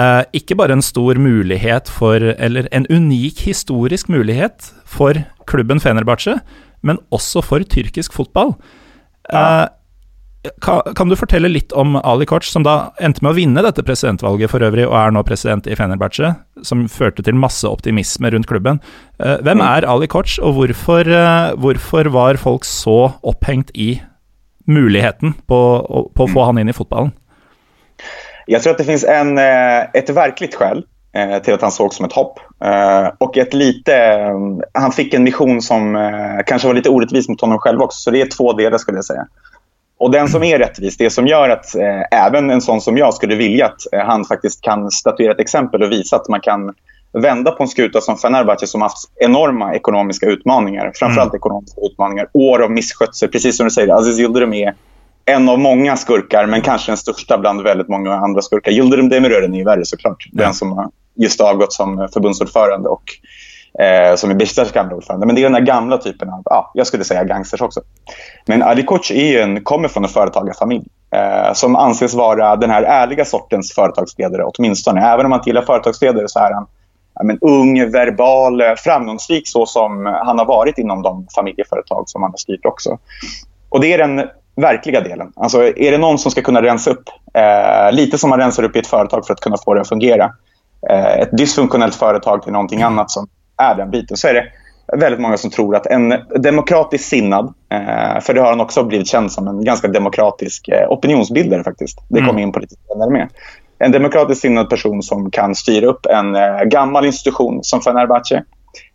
A: eh, ikke bare en stor mulighet for Eller en unik historisk mulighet for klubben Fenerbahçe, men også for tyrkisk fotball.
B: Ja.
A: Eh, kan, du fortelle litt om Ali Koch, som da endte med å vinne dette presidentvalget for øvrig, og er nå president i Fenerbahçe, som førte til masse optimisme rundt klubben. Eh, hvem
B: Mm.
A: er Ali Koch, og hvorfor, eh, hvorfor var folk så opphengt i muligheten på, på å få han inn i fotballen?
B: Jag tror att det finns en, ett verkligt skäl till att han såg som ett hopp. Eh, Och ett lite, eh, han fick en mission som eh, kanske var lite orättvis mot honom själv också. Så det är två delar skulle jag säga. Och den som är rättvis, det som gör att eh, även en sån som jag skulle vilja att eh, han faktiskt kan statuera ett exempel och visa att man kan vända på en skuta som Fenerbahce som haft enorma ekonomiska utmaningar. Framförallt ekonomiska utmaningar. År av misskötsel. Precis som du säger, Aziz Yildirim är en av många skurkar, men kanske den största bland väldigt många andra skurkar. Yildirim Demirören är ju värre såklart.
A: Ja.
B: Den som har just avgått som förbundsordförande och eh, som är Besiktas gamla ordförande. Men det är den här gamla typen av, ja, jag skulle säga gangsters också. Men Ali Koch är ju en, kommer från en företagarfamilj eh, som anses vara den här ärliga sortens företagsledare åtminstone. Även om han inte gillar företagsledare så är han ja, men, ung, verbal, eh, framgångsrik så som han har varit inom de familjeföretag som han har styrt också. Och det är den verkliga delen. Alltså, är det någon som ska kunna rensa upp, eh, lite som man rensar upp i ett företag för att kunna få det att fungera, ett dysfunktionellt företag till någonting annat som är den biten, så är det väldigt många som tror att en demokratiskt sinnad, eh, för det har han också blivit känd som en ganska demokratisk eh, opinionsbildare faktiskt. Det kommer in på lite senare med. En demokratiskt sinnad person som kan styra upp en eh, gammal institution som Fenerbahce.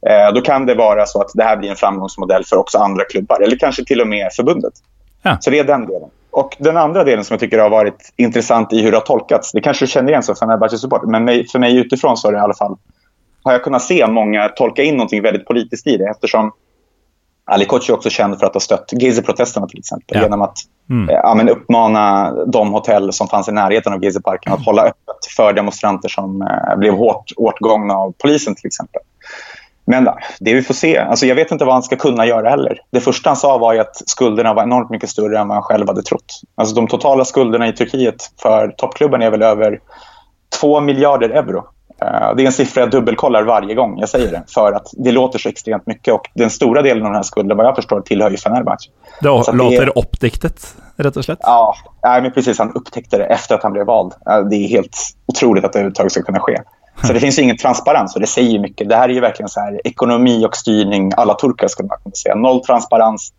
B: Eh, då kan det vara så att det här blir en framgångsmodell för också andra klubbar eller kanske till och med förbundet.
A: Ja.
B: Så det är den delen. Och den andra delen som jag tycker har varit intressant i hur det har tolkats, det kanske du känner igen som Fenerbahce-support, men för mig utifrån så är det i alla fall, har jag kunnat se många tolka in något väldigt politiskt i det eftersom Ali Koch är också känd för att ha stött Gezi-protesterna till exempel.
A: Ja.
B: Genom att
A: Mm.
B: eh, ja, men uppmana de hotell som fanns i närheten av Gezi-parken att hålla öppet för demonstranter som eh, blev hårt åtgångna av polisen till exempel. Men eh, det vi får se. Alltså, jag vet inte vad han ska kunna göra heller. Det första han sa var att skulderna var enormt mycket större än vad han själv hade trott. Alltså, de totala skulderna i Turkiet för toppklubben är väl över 2 miljarder euro. Eh, Det är en siffra jag dubbelkollar varje gång jag säger det. För att det låter så extremt mycket. Och den stora delen av den här skulden, vad jag förstår, tillhör ju Fenerbahce.
A: Det låter oppdiktet, rett og slett.
B: Ja, nej, men precis. Han upptäckte det efter att han blev vald. Ja, Det är helt otroligt att det överhuvudtaget ska kunna ske. Så det finns ju ingen transparens och det säger mycket. Det här är ju verkligen så här ekonomi och styrning alla turkar skulle man kunna säga. Noll transparens.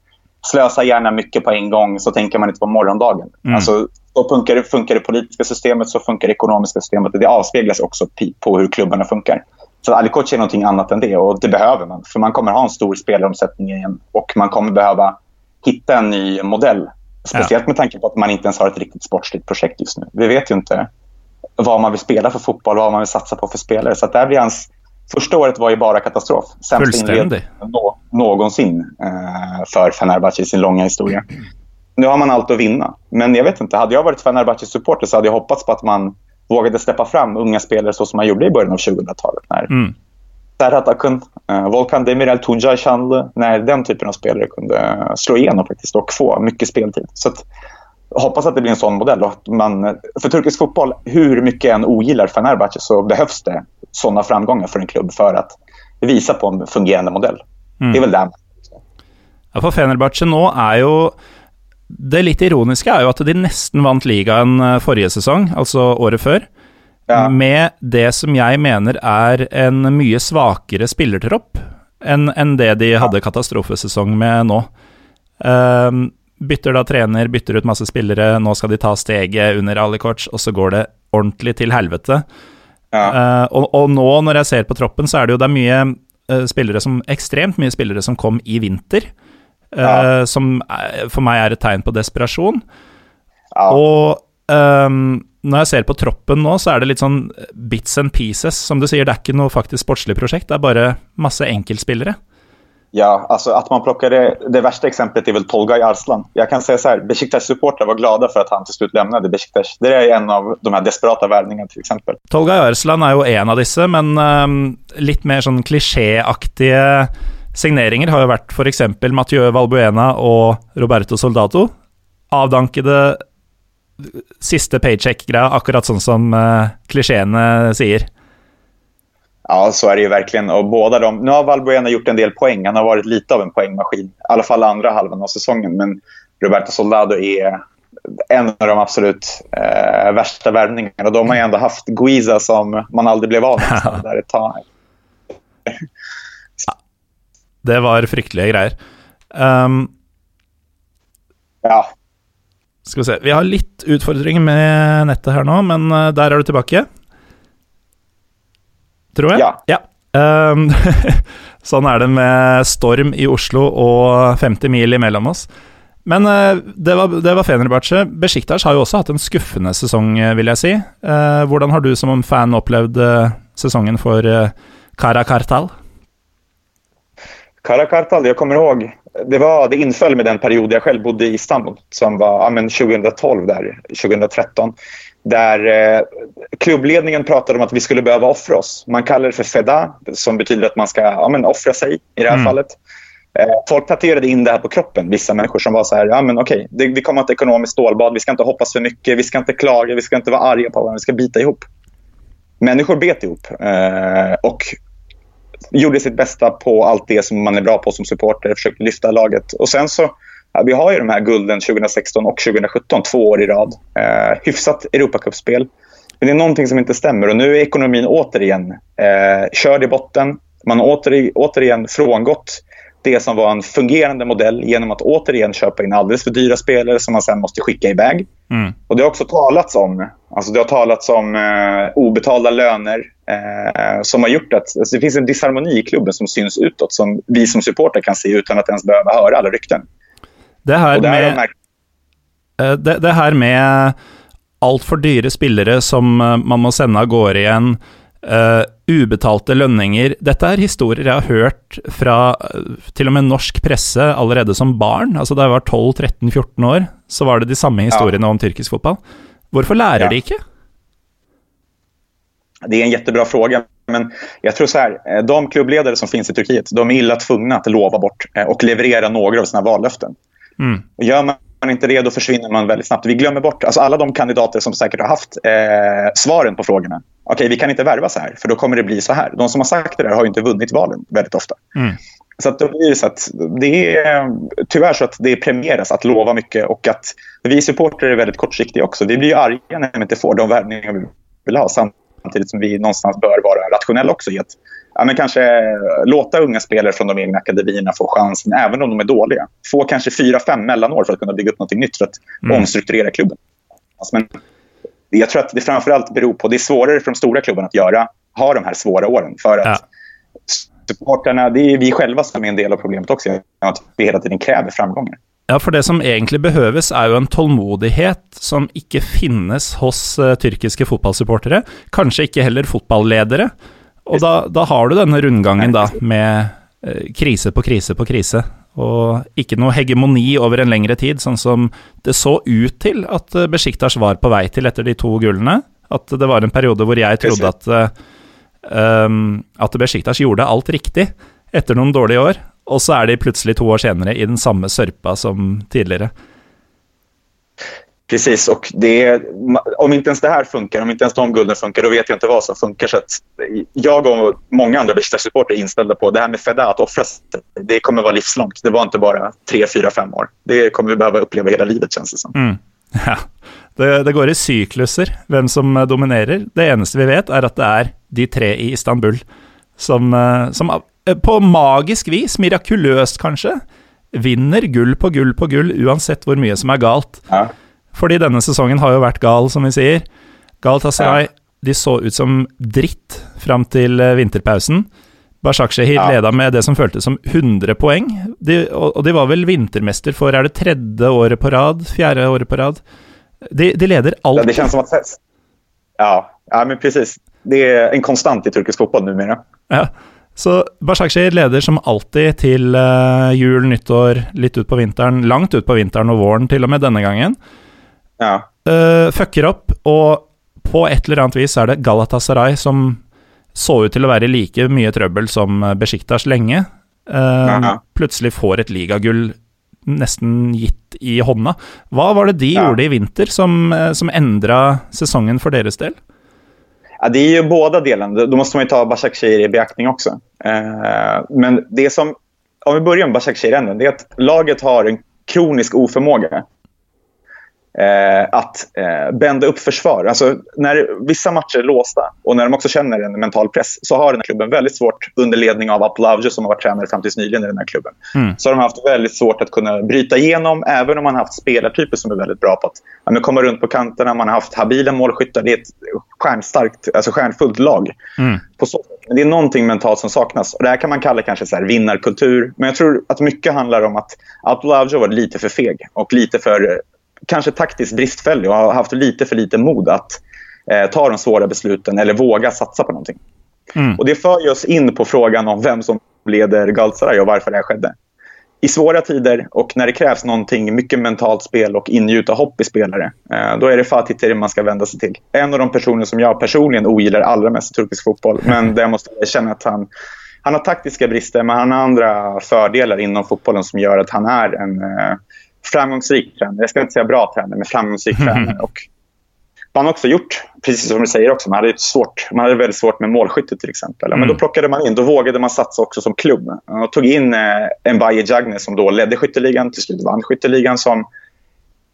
B: Slösa gärna mycket på en gång så tänker man inte på morgondagen.
A: Mm.
B: Alltså, Så funkar det, funkar det politiska systemet, så funkar det ekonomiska systemet. Det avspeglas också på hur klubbarna funkar. Så Ali Koch är någonting annat än det och det behöver man. För man kommer ha en stor spelaromsättning igen och man kommer behöva hitta en ny modell. Speciellt med tanke på att man inte ens har ett riktigt sportsligt projekt just nu. Vi vet ju inte vad man vill spela för fotboll, vad man vill satsa på för spelare. Så att där blir hans... Första året var ju bara katastrof.
A: Sämst inledning
B: någonsin eh, för Fenerbahce i sin långa historia. Nu har man allt att vinna. Men jag vet inte, hade jag varit Fenerbahces supporter så hade jag hoppats på att man vågade släppa fram unga spelare så som man gjorde i början av 2000-talet. När mm. Serhat Akın, uh, Volkan Demirel, Tuncay Şanlı, när den typen av spelare kunde slå igenom faktiskt och få mycket speltid. Så att, hoppas att det blir en sån modell. Och man, för turkisk fotboll, hur mycket en ogillar Fenerbahce så behövs det såna framgångar för en klubb för att visa på en fungerande modell. Mm. Det är väl det.
A: Ja, for Fenerbahce nå er jo Det litt ironiske er jo at de nesten vant ligaen eh, forrige sesong, altså året før, ja. med det som jeg mener er en mye svakere spillertropp enn en det de hadde ja. katastrofesesong med nå. Um, bytter da trener, bytter ut masse spillere, nå skal de ta steget under Alikoc, og så går det ordentlig til helvete. Ja. Uh, og, og, nå, når jeg ser på troppen, så er det jo det er mye uh, spillere som Ekstremt mye spillere som kom i vinter ja. uh, som for meg er et tegn på desperasjon. Ja. Og um, når jeg ser på troppen nå, så er det litt sånn bits and pieces. Som du sier, det er ikke noe faktisk sportslig prosjekt, det är bara masse enkeltspillere.
B: Ja, alltså att man plockade... Det värsta exemplet är väl Tolgay Arslan. Jag kan säga så här, Besiktas-supportrar var glada för att han till slut lämnade Besiktas. Det är en av de här desperata värvningarna till exempel.
A: Tolgay Arslan är ju en av dessa, men um, lite mer sån klichéaktiga Signeringer har ju varit för exempel Mathieu Valbuena och Roberto Soldato. Avdankade sista paycheck-greia, akkurat sånn som eh, uh, klisjeene sier.
B: Ja, så är det ju verkligen. Och båda de, nu har Valbuena gjort en del poäng. Han har varit lite av en poängmaskin. I alla fall andra halvan av säsongen. Men Roberto Soldado är en av de absolut eh, värsta värvningarna. Och de har ju ändå haft Guiza som man aldrig blev av med (laughs) där ett tag.
A: Det var fryktelige greier. Um,
B: ja.
A: Skal vi se Vi har litt utfordringer med nettet her nå, men uh, der er du tilbake. Tror jeg.
B: Ja.
A: ja. Um, (laughs) sånn er det med storm i Oslo og 50 mil imellom oss. Men uh, det var, det var Fenerbahçe. Besjiktas har jo også hatt en skuffende sesong, eh, vil jeg si. Uh, hvordan har du som fan opplevd sesongen for Kara Kartal?
B: Karakartal, jag kommer ihåg, det, var, det inföll med den period jag själv bodde i Istanbul som var ja, men 2012, där, 2013. Där eh, klubbledningen pratade om att vi skulle behöva offra oss. Man kallar det för feda, som betyder att man ska ja, men offra sig i det här mm. fallet. Eh, folk tatuerade in det här på kroppen, vissa människor som var så här, ja men okej, det, vi kommer ett ekonomiskt stålbad, vi ska inte hoppas för mycket, vi ska inte klaga, vi ska inte vara arga på varandra, vi ska bita ihop. Människor bet ihop. Eh, och gjorde sitt bästa på allt det som man är bra på som supporter, försökte lyfta laget. Och sen så, ja, vi har ju de här gulden 2016 och 2017, två år i rad. Eh, hyfsat Europacupspel. Men det är någonting som inte stämmer och nu är ekonomin återigen eh, körd i botten. Man har åter, återigen frångått det som var en fungerande modell genom att återigen köpa in alldeles för dyra spelare som man sen måste skicka iväg. Mm. Och Det har också talats om, alltså det har talats om eh, obetalda löner eh, som har gjort att alltså det finns en disharmoni i klubben som syns utåt som vi som supporter kan se utan att ens behöva höra alla rykten.
A: Det här med, eh, det, det här med altfor dyre spillere som eh, man må sende av gårde igjen Uh, ubetalte lønninger. Dette er historier jeg har hørt fra uh, til og med norsk presse allerede som barn. Altså Da jeg var 12-13-14 år, så var det de samme historiene ja. om tyrkisk fotball. Hvorfor lærer ja. de ikke?
B: Det är en jättebra fråga. Men jag tror så här, eh, de klubbledare som finns i Turkiet, de är illa tvungna att lova bort och leverera några av sina vallöften. Mm. Gör man inte det, då försvinner man väldigt snabbt. Vi glömmer bort alltså alla de kandidater som säkert har haft eh, svaren på frågorna. Okej, vi kan inte värva så här, för då kommer det bli så här. De som har sagt det där har inte vunnit valen väldigt ofta. Mm. Så att då blir det så att det är tyvärr så att det premieras att lova mycket och att vi supporter är väldigt kortsiktiga också. Vi blir arga när vi inte får de värvningar vi vill ha samtidigt som vi någonstans bör vara rationella också i att ja, men kanske låta unga spelare från de egna akademierna få chansen, även om de är dåliga. Få kanske fyra, fem mellanår för att kunna bygga upp något nytt för att mm. omstrukturera klubben. någonstans. Men jag tror att det framförallt beror på, det är svårare för de stora klubbarna att göra, ha de här svåra åren. För att ja. supporterna, det är vi själva som är en del av problemet också. Att vi hela tiden kräver framgångar.
A: Ja, for det som egentlig behøves, er jo en tålmodighet som ikke finnes hos uh, tyrkiske fotballsupportere. Kanskje ikke heller fotballedere. Og da, da har du denne rundgangen da, med uh, krise på krise på krise. Og ikke noe hegemoni over en lengre tid, sånn som det så ut til at uh, Besjiktas var på vei til etter de to gullene. At det var en periode hvor jeg trodde at, um, at Besjiktas gjorde alt riktig etter noen dårlige år. Och så är de plötsligt två år senare i den samma sörpa som tidigare.
B: Precis, och det, om inte ens det här funkar, om inte ens de gulden funkar, då vet jag inte vad som funkar. Så jag och många andra Besiktas-supportrar är inställda på det här med Feda, att offras, det kommer vara livslångt. Det var inte bara tre, fyra, fem år. Det kommer vi behöva uppleva hela livet känns det som.
A: Mm. (laughs) Ja. Det, det, går i cykluser, vem som dominerar. Det enda vi vet är att det är de tre i Istanbul som, eh, som Eh, på magisk vis, mirakuløst kanskje, vinner gull på gull på gull uansett hvor mye som er galt. Ja. Fordi denne sesongen har jo vært gal, som vi sier. Galatasaray ja. de så ut som dritt fram til eh, vinterpausen. Bashakshehir ja. leda med det som føltes som 100 poeng, de, og, og, de var vel vintermester for er det tredje året på rad? Fjerde året på rad? De, de leder alt.
B: Ja, det känns som att... Ja, ja, men precis. Det är en konstant i turkisk fotboll numera.
A: Ja. Så Bashakshir leder som alltid til uh, jul, nyttår, litt ut på vinteren, langt ut på vinteren og våren til og med denne gangen.
B: Ja.
A: Uh, fucker opp, og på et eller annet vis er det Galatasaray som så ut til å være like mye trøbbel som Besjiktas lenge. Uh, plutselig får et ligagull nesten gitt i hånda. Hva var det de ja. gjorde i vinter som, som endra sesongen for deres del?
B: Ja, det är ju båda delarna. Då måste man ju ta Shehir i beaktning också. Eh, men det som, om vi börjar med Bashak Shehir det är att laget har en kronisk oförmåga eh, att eh, bända upp försvar. Alltså, när vissa matcher är låsta och när de också känner en mental press så har den här klubben väldigt svårt, under ledning av Aplavjo som har varit tränare fram tills nyligen i den här klubben, mm. så har de haft väldigt svårt att kunna bryta igenom även om man har haft spelartyper som är väldigt bra på att ja, komma runt på kanterna. Man har haft habila målskyttar. Det är ett stjärnstarkt, alltså stjärnfullt lag. Mm. På så. Men det är någonting mentalt som saknas. Och det här kan man kalla kanske så här vinnarkultur. Men jag tror att mycket handlar om att Aplavjo var lite för feg och lite för kanske taktiskt bristfällig och har haft lite för lite mod att eh, ta de svåra besluten eller våga satsa på någonting. Mm. Och Det för oss in på frågan om vem som leder Galatasaray och varför det här skedde. I svåra tider och när det krävs någonting, mycket mentalt spel och ingjuta hopp i spelare, eh, då är det Fatih Terim man ska vända sig till. En av de personer som jag personligen ogillar allra mest i turkisk fotboll, (laughs) men där jag måste erkänna att han, han har taktiska brister, men han har andra fördelar inom fotbollen som gör att han är en eh, framgångsrik tränare. Jag ska inte säga bra tränare, men framgångsrik mm. tränare. Och man har också gjort, precis som du säger också, man hade, svårt, man hade väldigt svårt med målskytte till exempel. Mm. Men då mm. plockade man in, då vågade man satsa också som klubb. Och tog in eh, Mbaye Jagne som då ledde skytteligan, till slut vann skytteligan som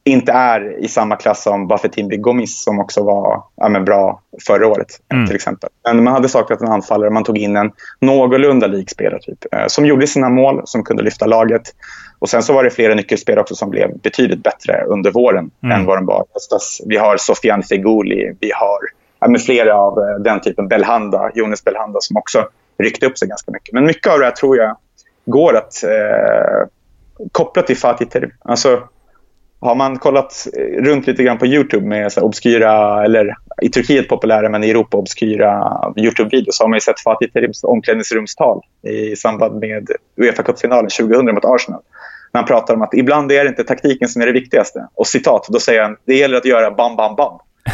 B: inte är i samma klass som Buffetimbi Gomis som också var ja, bra förra året. Mm. till exempel. Men man hade saknat en anfallare. Man tog in en någorlunda lik spelare typ, eh, som gjorde sina mål, som kunde lyfta laget. Och Sen så var det flera nyckelspelare också som blev betydligt bättre under våren mm. än vad de var Vi har Sofian Feguli, vi har ja, med flera av eh, den typen. Belhanda, Jonas Belhanda som också ryckte upp sig ganska mycket. Men mycket av det här tror jag går att eh, koppla till Fatih Terim. Alltså, har man kollat eh, runt lite grann på Youtube med så obskyra, eller i Turkiet populära men i Europa obskyra Youtube-videos så har man sett Fatih Terims omklädningsrumstal i samband med Uefa Cup-finalen 2000 mot Arsenal. När han pratar om att ibland är det inte taktiken som är det viktigaste. Och citat, då säger han det gäller att göra bam, bam, bam. (laughs)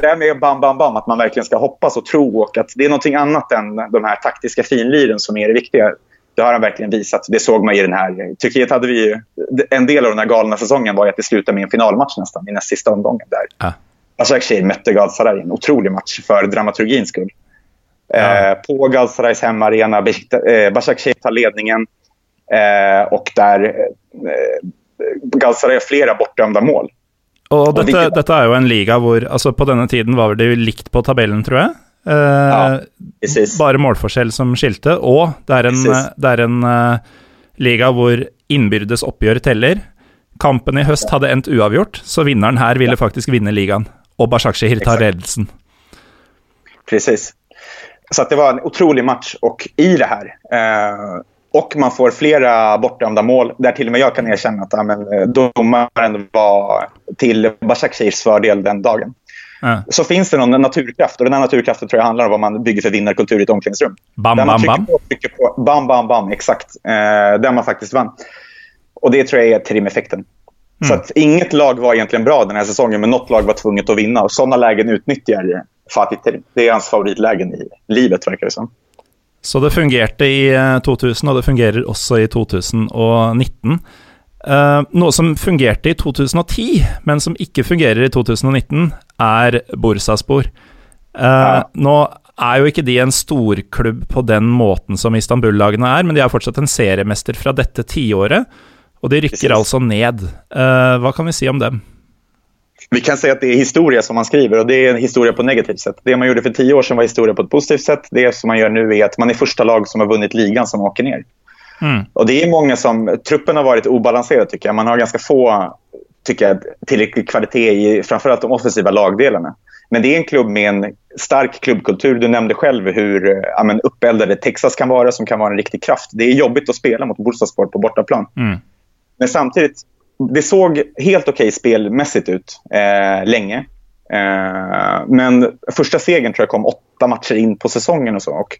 B: det här med bam, bam, bam, att man verkligen ska hoppas och tro och att det är någonting annat än de här taktiska finliren som är det viktiga. Det har han verkligen visat. Det såg man i den här... Turkiet hade vi ju, En del av den här galna säsongen var att det slutade med en finalmatch nästan i näst sista omgången. Där. Ah. Başakşehir mötte Galatasaray. En otrolig match för dramaturgins skull. Ah. Eh, på Galatasarays hemmaarena. Eh, Başakşehir tar ledningen. Eh, och där eh, Galatasaray flera bortdömda mål.
A: Och detta, och detta är ju en liga hvor alltså på denna tiden var det ju likt på tabellen, tror jag. Uh, ja, bare målforskjell som skilte, og det er en, det er en uh, liga hvor innbyrdes oppgjør teller. kampen i høst hadde endt uavgjort, så vinneren her ville faktisk vinne ligaen. Og Bashakshehir tar
B: Exakt.
A: ledelsen.
B: Precis. Så det var en otrolig match och i det här eh, och man får flera bortdömda mål där till och med jag kan erkänna att ja, men, eh, domaren var till Bashakshirs fördel den dagen.
A: Ja.
B: Så finns det någon naturkraft och den här naturkraften tror jag handlar om vad man bygger för vinnarkultur i ett omklädningsrum.
A: Bam,
B: Där man
A: bam, bam.
B: På, trycker på, bam, bam, bam, exakt. Eh, där man faktiskt vann. Och det tror jag är Terim-effekten. Så
A: Mm.
B: att inget lag var egentligen bra den här säsongen, men något lag var tvunget att vinna. Och sådana lägen utnyttjar Fatih Terim. Det är hans favoritlägen i livet, verkar det som.
A: Så det fungerte i eh, 2000, og det fungerer også i 2019. Eh, noe som fungerte i 2010, men som ikke fungerer i 2019, er Bursaspor. Eh,
B: Ja.
A: Nå er jo ikke de en storklubb på den måten som Istanbul-lagene er, men de er fortsatt en seriemester fra dette tiåret, og de rykker altså ned. Eh, hva kan vi si om dem?
B: Vi kan säga att det är historia som man skriver och det är en historia på ett negativt sätt. Det man gjorde för tio år sedan var historia på ett positivt sätt. Det som man gör nu är att man är första lag som har vunnit ligan som åker ner.
A: Mm.
B: Och det är många som... Truppen har varit obalanserad tycker jag. Man har ganska få tycker jag, tillräcklig kvalitet i framförallt de offensiva lagdelarna. Men det är en klubb med en stark klubbkultur. Du nämnde själv hur ja, men uppeldade Texas kan vara, som kan vara en riktig kraft. Det är jobbigt att spela mot Bursaspor på bortaplan.
A: Mm.
B: Men samtidigt, det såg helt okej spelmässigt ut eh, länge. Eh, men första segern tror jag kom åtta matcher in på säsongen och så. Och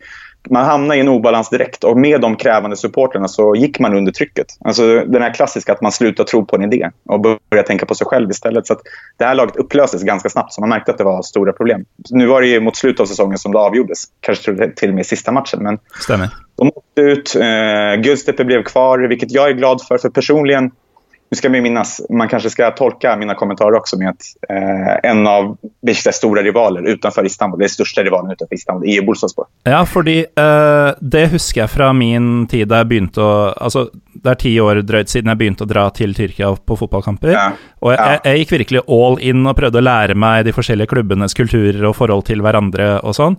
B: man hamnade i en obalans direkt och med de krävande supporterna så gick man under trycket. Alltså den här klassiska att man slutar tro på en idé och börjar tänka på sig själv istället. Så att det här laget upplöstes ganska snabbt så man märkte att det var stora problem. Nu var det mot slutet av säsongen som det avgjordes. Kanske till och med sista matchen. Men
A: Stemmer.
B: de åkte ut. Eh, Göztepe blev kvar, vilket jag är glad för. För personligen, nu ska man minnas, man kanske ska tolka mina kommentarer också med att eh, en av Besiktas stora rivaler utanför Istanbul, det största rivalen utanför Istanbul, är Bursaspor.
A: Ja, fordi eh, det husker jeg fra min tid da jeg begynte å Altså, det er ti år drøyt siden begynte å dra til Tyrkia på fotballkamper.
B: Ja.
A: Og jeg,
B: Ja.
A: jeg gikk virkelig all in prøvde å lære meg de forskjellige klubbenes kulturer og forhold til hverandre og sånn.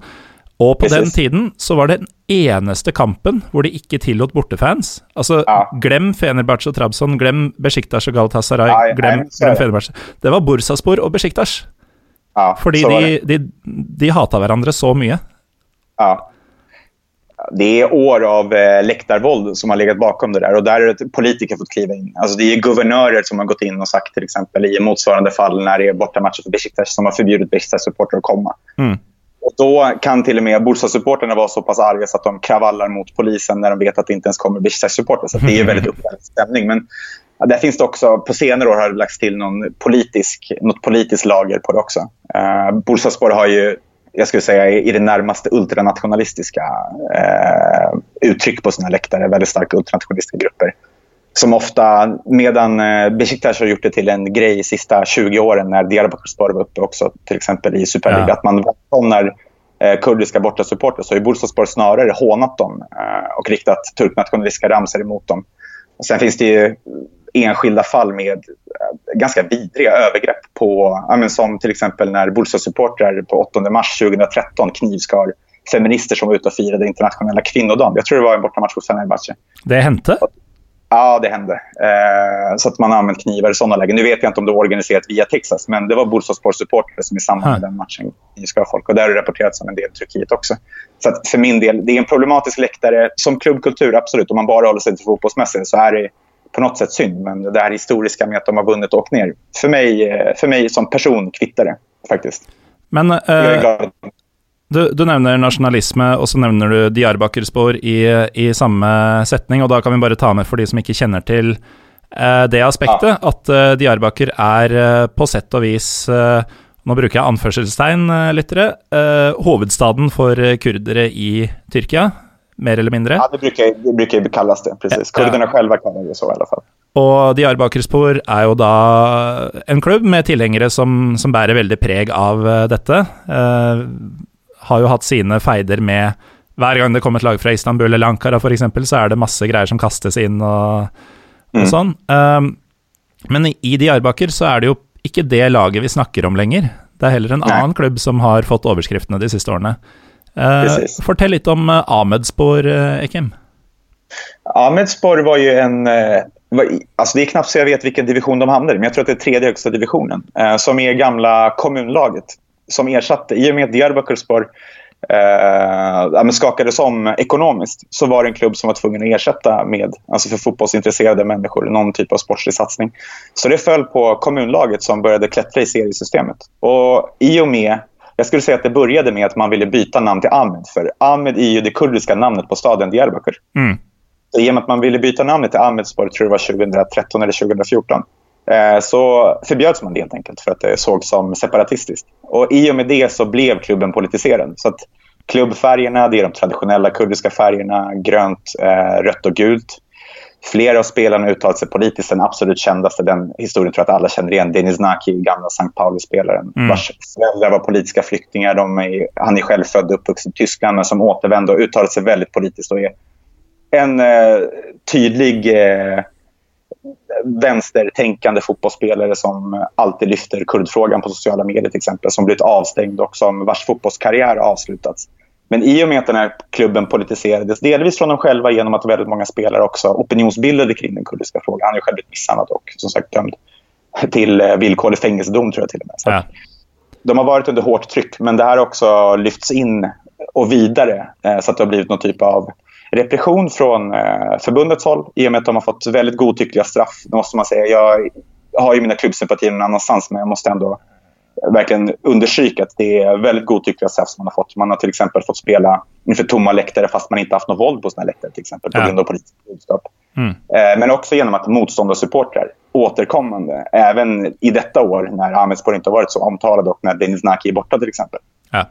A: Og på den tiden så var det den eneste kampen hvor de ikke tillot bortefans. Altså,
B: Ja.
A: glem Fenerbahçe og Trabzon, glem Besiktas og Galatasaray,
B: Ja, ja,
A: glem, glem. Fenerbahçe. Det var Bursaspor og Besiktas.
B: Ja,
A: Fordi de, de, de hata hverandre så mye.
B: Ja. Det är år av eh, läktarvåld som har legat bakom det där. Och där har politiker fått kliva in. Alltså det är guvernörer som har gått in och sagt till exempel i motsvarande fall när det är bortamatcher för Besiktas som har förbjudit Besiktas-supportrar att komma.
A: Mm.
B: Och då kan till och med Bursa-supporterna vara så pass arga så att de kravallar mot polisen när de vet att det inte ens kommer Besiktas-supportrar. Så det är väldigt uppvärmd stämning. Men ja, där finns det också, på senare år har det lagts till någon politisk, något politiskt lager på det också. Uh, Bursaspor har ju, jag skulle säga, i det närmaste ultranationalistiska eh, uttryck på sina läktare. Väldigt starka ultranationalistiska grupper. Som ofta, medan eh, Besiktas har gjort det till en grej de sista 20 åren när Diyarbakırspor var uppe också, till exempel i Superliga,
A: Ja.
B: att man välkomnar eh, kurdiska bortasupportrar så har Bursaspor snarare hånat dem eh, och riktat turknationalistiska ramsor emot dem. Och sen finns det ju enskilda fall med eh, ganska vidriga övergrepp på, ja, som till exempel när Bursa-supportrar på 8 mars 2013 knivskar feminister som var ute och firade internationella kvinnodagen. Jag tror det var en bortamatch hos Fenerbahce.
A: Det hendte.
B: Ja, det hände. Eh, så att man har använt knivar i sådana lägen. Nu vet jag inte om det var organiserat via Texas, men det var Bursaspor-supportrar som i samband med den matchen knivskar folk. Och där har det rapporterats om en del i Turkiet också. Så att för min del, det är en problematisk läktare. Som klubbkultur, absolut. Om man bara håller sig till fotbollsmässigt så är det på något sätt synd. Men det här historiska med att de har vunnit och åkt ner. För mig, eh, för mig som person kvittar det faktiskt.
A: Men
B: Jag är
A: eh,
B: glad.
A: Du, du nevner nasjonalisme, og så nevner du Diyarbakir-spor i, i samme setning, og da kan vi bare ta med for de som ikke kjenner til eh, det aspektet, at eh, Diyarbakir er eh, på sett og vis eh, Nå bruker jeg anførselstegn, eh, lyttere. eh, hovedstaden for eh, kurdere i Tyrkia, mer eller mindre.
B: Ja, det brukar, det brukar ju kallas det. Precis.
A: Ja.
B: Kurderna själva kallar det så i alla fall.
A: Og Diyarbakir-spor er jo da en klubb med tilhengere som, som bærer veldig preg av eh, dette. Eh, har jo hatt sine feider med Hver gang det kommer et lag fra Istanbul eller Ankara f.eks., så er det masse greier som kastes inn og, og
B: Mm.
A: sånn. Um, men i, i Diyarbakir så er det jo ikke det laget vi snakker om lenger. Det er heller en
B: Nei.
A: annen klubb som har fått overskriftene de siste årene. Eh,
B: Precis.
A: fortell litt om uh, Ahmedspor, uh, Ekim.
B: Ahmedspor var ju en, eh, Alltså det är knappt så jag vet vilken division de hamnar i, men jag tror att det är tredje högsta divisionen. Som är gamla kommunlaget. Som ersatte, i och med att Diyarbakirspor eh, skakades om ekonomiskt så var det en klubb som var tvungen att ersätta med, alltså för fotbollsintresserade människor, någon typ av sportslig satsning. Så det föll på kommunlaget som började klättra i seriesystemet. Och i och med jag skulle säga att det började med att man ville byta namn till Ahmed. För Ahmed är ju det kurdiska namnet på staden Diyarbakir. Mm. I och med att man ville byta namnet till Ahmedspor, tror det var 2013 eller 2014, eh, så förbjöds man det helt enkelt för att det sågs som separatistiskt. Och I och med det så blev klubben politiserad. Så att klubbfärgerna det är de traditionella kurdiska färgerna, grönt, eh, rött och gult. Flera av spelarna har uttalat sig politiskt. Den absolut kändaste, den historien tror jag att alla känner igen, Denis Naki, gamla St. Pauli-spelaren mm. vars föräldrar var politiska flyktingar. Är, han är själv född och uppvuxen i Tyskland men som återvände och uttalat sig väldigt politiskt och är en eh, tydlig eh, vänstertänkande fotbollsspelare som alltid lyfter kurdfrågan på sociala medier till exempel, som blivit avstängd och som vars fotbollskarriär avslutats. Men i och med att den här klubben politiserades, delvis från dem själva genom att väldigt många spelare också opinionsbildade kring den kurdiska frågan. Han är själv blivit misshandlad och som sagt dömd till eh, villkorlig fängelsedom tror jag till och med. Ja. De har varit under hårt tryck, men det här har också lyfts in och vidare eh, så att det har blivit någon typ av repression från eh, förbundets håll i och med att de har fått väldigt godtyckliga straff. Det måste man säga. Jag har ju mina klubbsympatier någon annanstans men jag måste ändå verkligen understryka att det är väldigt godtyckliga straff som man har fått. Man har till exempel fått spela inför tomma läktare fast man inte haft något våld på sina läktare till exempel på grund av politiskt budskap. Mm. Eh, men också genom att motståndarsupportrar återkommande, även i detta år när Ahmedspor inte har varit så omtalad och när Denis Naki är borta till exempel, ja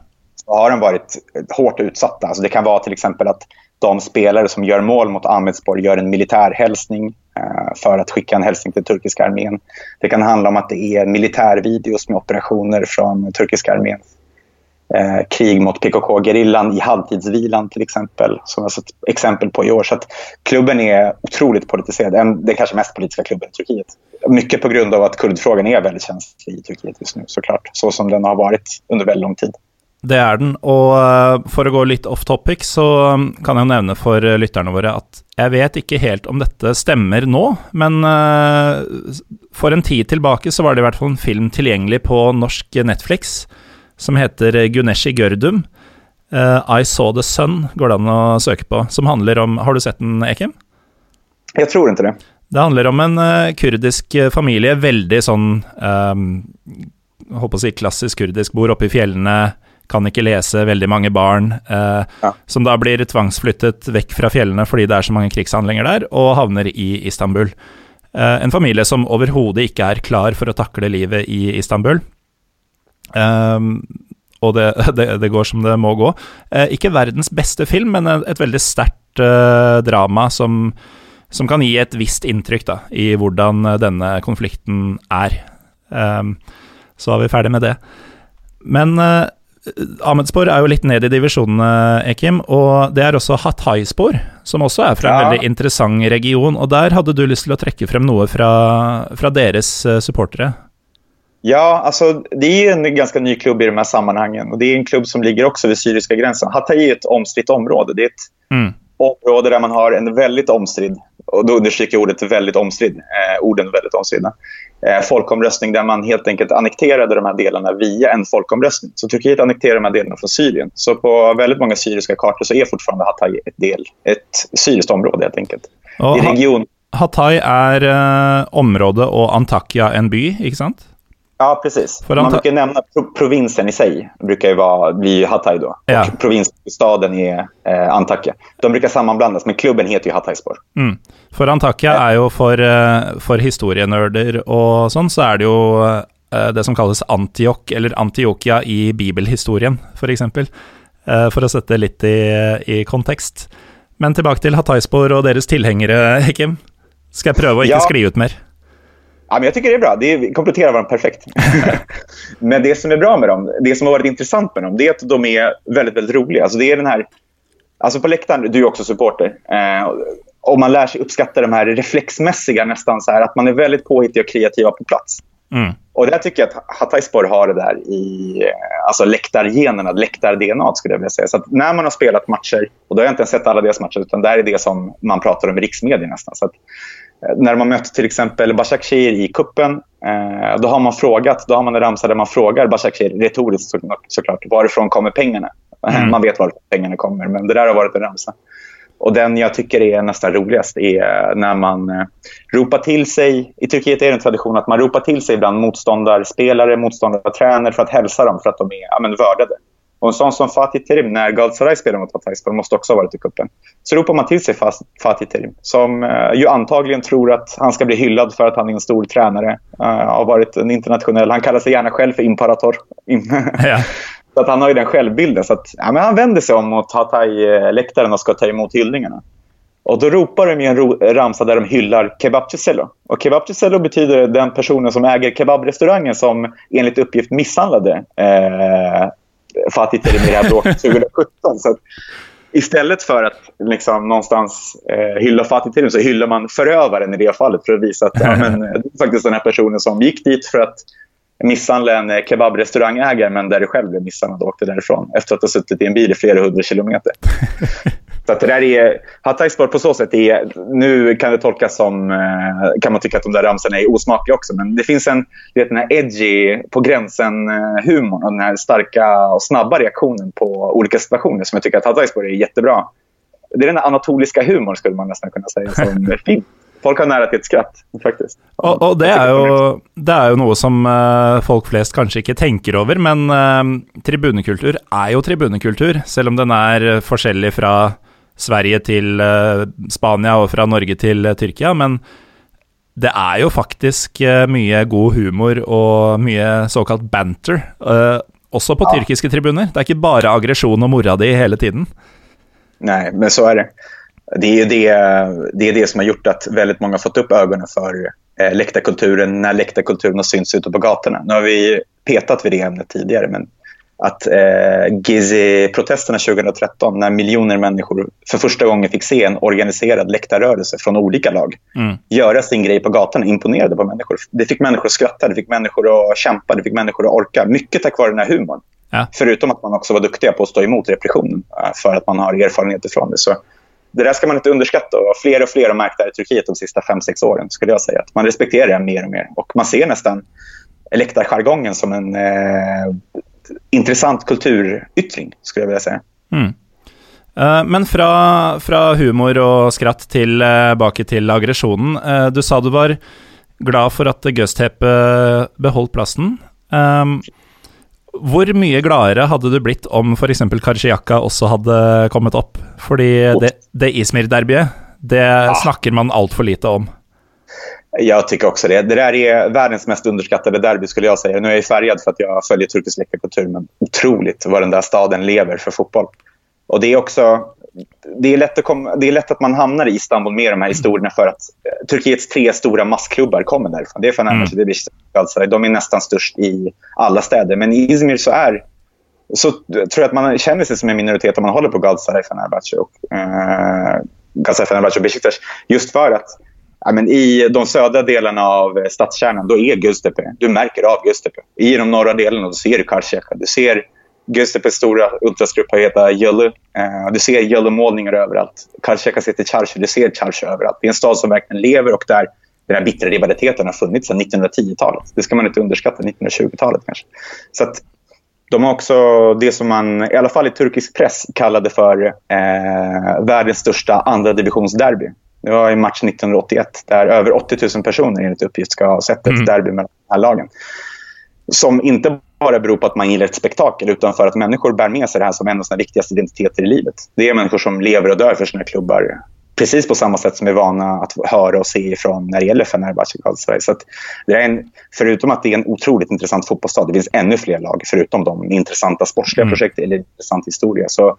B: så har de varit eh, hårt utsatta. Alltså det kan vara till exempel att de spelare som gör mål mot Ahmedspor gör en militärhälsning eh, för att skicka en hälsning till turkiska armén. Det kan handla om att det är militärvideos med operationer från turkiska armén. Eh, krig mot PKK-gerillan i halvtidsvilan till exempel, som jag sett exempel på i år. Så att klubben är otroligt politiserad. Den kanske mest politiska klubben i Turkiet. Mycket på grund av att kurdfrågan är väldigt känslig i Turkiet just nu såklart. Så som den har varit under väldigt lång tid.
A: Det er den. Og eh, for å gå litt off topic, så um, kan jeg nevne for eh, lytterne våre at jeg vet ikke helt om dette stemmer nå, men uh, for en tid tilbake så var det i hvert fall en film tilgjengelig på norsk Netflix som heter Guneshi Gørdum. I Saw The Sun går det an å søke på, som handler om Har du sett den, Ekim?
B: Jeg tror ikke det.
A: Det handler om en kurdisk familie, veldig sånn um, Håper å si klassisk kurdisk, bor oppe i fjellene kan ikke lese, veldig mange barn, eh, ja. som da blir tvangsflyttet vekk fra fjellene fordi det er så mange krigshandlinger der, og havner i Istanbul. Eh, en familie som overhodet ikke er klar for å takle livet i Istanbul. Eh, og det, (laughs) det, det, går som det må gå. Eh, ikke verdens beste film, men et, veldig sterkt eh, drama som, som, kan gi et visst inntrykk da, i hvordan denne konflikten er. Eh, så er vi ferdig med det. Men Ahmedspor er jo litt ned i divisjonene, Ekim. Og det er også Hatayspor, som også er fra en ja. veldig interessant region. Og der hadde du lyst til å trekke frem noe fra, fra deres eh, supportere?
B: Ja, alltså det är en ganska ny klubb i de här sammanhangen. Och det är en klubb som ligger också vid syriska gränsen. Hatay är ett omstritt område. Det är ett mm. område där man har en väldigt omstridd, och då understryker jag ordet väldigt omstridd, eh, orden väldigt omstridda, eh, folkomröstning där man helt enkelt annekterade de här delarna via en folkomröstning. Så Turkiet annekterade de här delarna från Syrien. Så på väldigt många syriska kartor så är fortfarande Hatay ett, del, ett syriskt område helt enkelt.
A: Och I region... Hatay är eh, område och Antakya en by, inte sant?
B: Ja, precis. För Man brukar nämna pro provinsen i sig, brukar ju vara, bli Hatay då. Ja. Och provinsstaden är eh, Antakya. De brukar sammanblandas, men klubben heter ju Hatayspor.
A: Mm. För Antakya ja. är ju för, uh, för historienörder och sånt så är det ju uh, det som kallas Antioch, eller Antiokia i bibelhistorien, för exempel. Uh, för att sätta lite i, i kontext. Men tillbaka till Hatayspor och deras tillhängare, Kim. Ska jag pröva att inte ja. skli ut mer?
B: Ja, men jag tycker det är bra. Det kompletterar varandra perfekt. (laughs) men det som är bra med dem, det som har varit intressant med dem, det är att de är väldigt, väldigt roliga. Alltså det är den här... Alltså på läktaren, du är också supporter. Eh, och man lär sig uppskatta de här reflexmässiga nästan så här, att man är väldigt påhittig och kreativa på plats. Mm. Och där tycker jag att Hatayspor har det där i eh, alltså läktargenerna, läktar-DNA skulle jag vilja säga. Så när man har spelat matcher, och då har jag inte sett alla deras matcher, utan där är det som man pratar om i riksmedia nästan. Så när man mött till exempel Başakşehir i kuppen då har man frågat, då har man en ramsa där man frågar Başakşehir retoriskt såklart, varifrån kommer pengarna? Mm. Man vet varifrån pengarna kommer, men det där har varit en ramsa. Och den jag tycker är nästan roligast är när man eh, ropar till sig... I Turkiet är det en tradition att man ropar till sig ibland motståndarspelare, motståndartränare för att hälsa dem för att de är ja, men, vördade. Och en sån som Fatih Terim, när Galatasaray spelar mot Hatayspor, måste också ha varit i kuppen. Så ropar man till sig Fatih Terim, som eh, ju antagligen tror att han ska bli hyllad för att han är en stor tränare. Uh, har varit en internationell... Han kallar sig gärna själv för imperator. (laughs) ja. Så att han har ju den självbilden. Så att, ja, men han vänder sig om mot Hatay-läktaren och ska ta emot hyllningarna. Och då ropar de en ramsa där de hyllar Kebabcisello. Och Kebabcisello betyder den personen som äger kebabrestaurangen som enligt uppgift misshandlade eh, Fatih Terim det här bråket 2017. Så istället för att liksom, någonstans eh, hylla Fatih så hyllar man förövaren i det fallet för att visa att ja, men, eh, det är faktiskt den här personen som gick dit för att misshandla en eh, kebabrestaurangägare men där du själv blev misshandlad och åkte därifrån efter att ha suttit i en bil i flera hundra kilometer. (laughs) så att det där är... Hatayspor på så sätt är... Nu kan det tolkas som... Eh, kan man tycka att de där ramsorna är osmakliga också men det finns en vet, den här edgy, på gränsen-humorn och den här starka och snabba reaktionen på olika situationer som jag tycker att Hatayspor är jättebra. Det är den anatoliska humorn skulle man nästan kunna säga som (laughs) film folk har nära til et skratt, faktisk.
A: Og, og det, er jo, det, er jo, noe som uh, folk flest kanskje ikke tenker over, men tribunekultur er jo tribunekultur, selv om den er forskjellig fra Sverige til uh, Spania og fra Norge til Tyrkia. Men det er jo faktisk mye god humor og mye såkalt banter, også på ja. tyrkiske tribuner. Det er ikke bare aggresjon og mora di hele tiden.
B: Nei, men så er det det är det, det är det som har gjort att väldigt många har fått upp ögonen för eh, läktarkulturen när läktarkulturen har synts ute på gatorna. Nu har vi petat vid det ämnet tidigare, men att eh, Gizi-protesterna 2013, när miljoner människor för första gången fick se en organiserad läktarrörelse från olika lag mm. göra sin grej på gatorna, imponerade på människor. Det fick människor att skratta, det fick människor att kämpa, det fick människor att orka. Mycket tack vare den här humorn. Ja. Förutom att man också var duktiga på att stå emot repressionen eh, för att man har erfarenhet från det. Så det där ska man inte underskatta. Och fler och fler har märkt det här i Turkiet de sista fem sex åren. skulle jag säga. Att man respekterar det mer och mer. Och man ser nästan läktarjargongen som en eh, intressant kulturyttring, skulle jag vilja säga. Mm.
A: Uh, men fra, fra, humor og skratt tilbake til aggresjonen. Uh, du sa du var glad for at Gusthepe beholdt plassen. Um, hvor mye gladere hadde du blitt om f.eks. Karsiaka også hadde kommet opp? Fordi det, det Izmir-derbyet, det ja. snakker man altfor lite om.
B: Jag tycker också det. Det där är världens mest underskattade derby skulle jag säga. Nu är jag färgad för att jag följer turkisk läktarkultur men otroligt vad den där staden lever för fotboll. Och det är också det är, lätt att komma, det är lätt att man hamnar i Istanbul med de här historierna för att eh, Turkiets tre stora massklubbar kommer därifrån. Det är Fenerbahce, mm. det är De är nästan störst i alla städer. Men i Izmir så är så tror jag att man känner sig som en minoritet om man håller på Galatasaray, Fenerbahce och eh, Galatasaray, Fenerbahce och Besiktas. Just för att ja, men i de södra delarna av eh, stadskärnan, då är Göztepe. Du märker av Göztepe. I de norra delarna då ser du Karşıyaka. Du ser Göztepes stora ultrasgrupp heter Jölu. Eh, du ser Jölu-målningar överallt. Karşıyaka heter Çarşı. Du ser Çarşı överallt. Det är en stad som verkligen lever och där den här bittra rivaliteten har funnits sedan 1910-talet. Det ska man inte underskatta, 1920-talet kanske. Så att de har också det som man, i alla fall i turkisk press, kallade för eh, världens största andra divisionsderby. Det var en match 1981 där över 80 000 personer enligt uppgift ska ha sett ett mm. derby mellan de här lagen. Som inte bara beror på att man gillar ett spektakel utan för att människor bär med sig det här som en av sina viktigaste identiteter i livet. Det är människor som lever och dör för sina klubbar precis på samma sätt som vi är vana att höra och se ifrån när det gäller Fenerbahce Galatasaray. Så det är en, förutom att det är en otroligt intressant fotbollsstad, det finns ännu fler lag förutom de intressanta sportsliga mm. projekt eller intressant historia. Så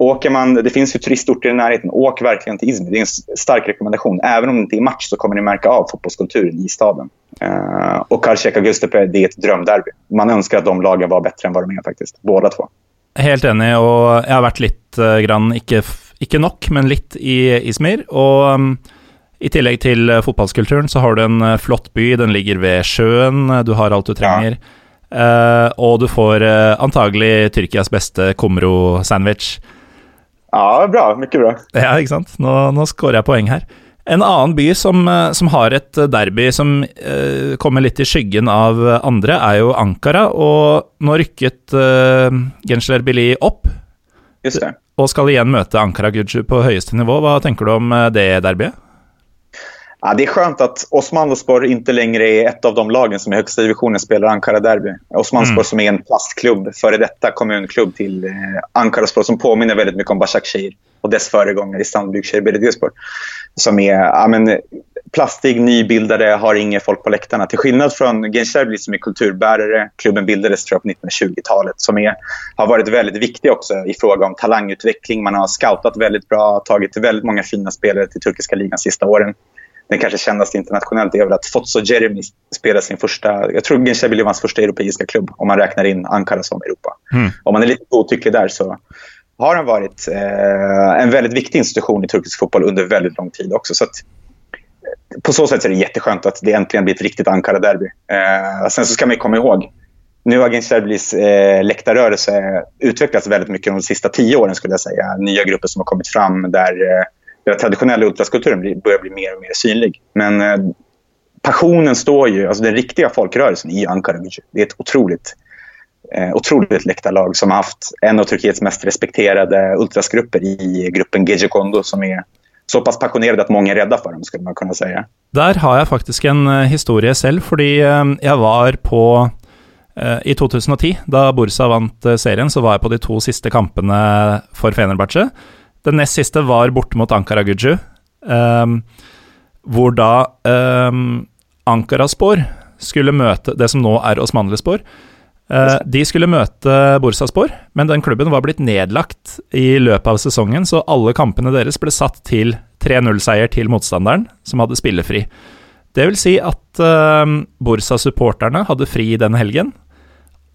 B: åker man, det finns ju turistorter i närheten, åk verkligen till Izmir. Det är en stark rekommendation. Även om det inte är match så kommer ni märka av fotbollskulturen i staden. Uh, och Karlsjäka Gustepe, det är ett drömderby. Man önskar att de lagen var bättre än vad de är faktiskt, båda två.
A: Helt enig, och jag har varit lite grann, inte, inte nok, men lite i Izmir. Och um, i tillägg till fotbollskulturen så har du en uh, flott by, den ligger vid sjön, du har allt du trenger. Ja. Uh, och du får uh, antagelig Tyrkias bästa Kumro-sandwich.
B: Ja, bra. Mycket bra.
A: Ja, ikke sant. Nå, nå scorer jeg poeng her. En annen by som, eh, som har et derby som uh, kommer litt i skyggen av andre, er jo Ankara. Og nå rykket uh, Gensler opp.
B: Just det.
A: Og skal igjen møte Ankara Guju på høyeste nivå. Hva tenker du om det derbyet?
B: Ja, det är skönt att Osmanlıspor inte längre är ett av de lagen som i högsta divisionen spelar Ankara-derby. Osmanlıspor mm. som är en plastklubb, före detta kommunklubb till eh, Ankaraspor som påminner väldigt mycket om Başakşehir och dess föregångare Istanbul Büyükşehir Belediyespor. Som är ja, men, plastig, nybildade, har inga folk på läktarna. Till skillnad från Gençlerbirliği som är kulturbärare. Klubben bildades tror jag, på 1920-talet. Som är, har varit väldigt viktig också i fråga om talangutveckling. Man har scoutat väldigt bra, tagit väldigt många fina spelare till turkiska ligan sista åren den kanske kändaste internationellt är väl att Fotso Jeremy spelar sin första... Jag tror Gençlerbirliğ var hans första europeiska klubb om man räknar in Ankara som Europa. Mm. Om man är lite godtycklig där så har den varit eh, en väldigt viktig institution i turkisk fotboll under väldigt lång tid också. Så att, eh, på så sätt är det jätteskönt att det äntligen blir ett riktigt Ankara-derby. Eh, sen så ska man komma ihåg, nu har Gençlerbirliğs eh, läktarrörelse utvecklats väldigt mycket de sista tio åren skulle jag säga. Nya grupper som har kommit fram där eh, den traditionella ultraskulpturen börjar bli mer och mer synlig. Men eh, passionen står ju, alltså den riktiga folkrörelsen i Ankara Det är ett otroligt, eh, otroligt läktarlag som har haft en av Turkiets mest respekterade ultrasgrupper i gruppen Gece Kondo som är så pass passionerade att många är rädda för dem, skulle man kunna säga.
A: Där har jag faktiskt en eh, historia själv, för eh, jag var på eh, i 2010, då Bursa vann serien, så var jag på de två sista kamperna för Fenerbahce. Den nest siste var borte mot Ankara Guju, um, hvor da um, Ankaraspor skulle møte det som nå er Osmanlispor. Uh, de skulle møte Bursaspor, men den klubben var blitt nedlagt i løpet av sesongen, så alle kampene deres ble satt til 3-0-seier til motstanderen, som hadde spillefri. Det vil si at uh, Bursa-supporterne hadde fri den helgen,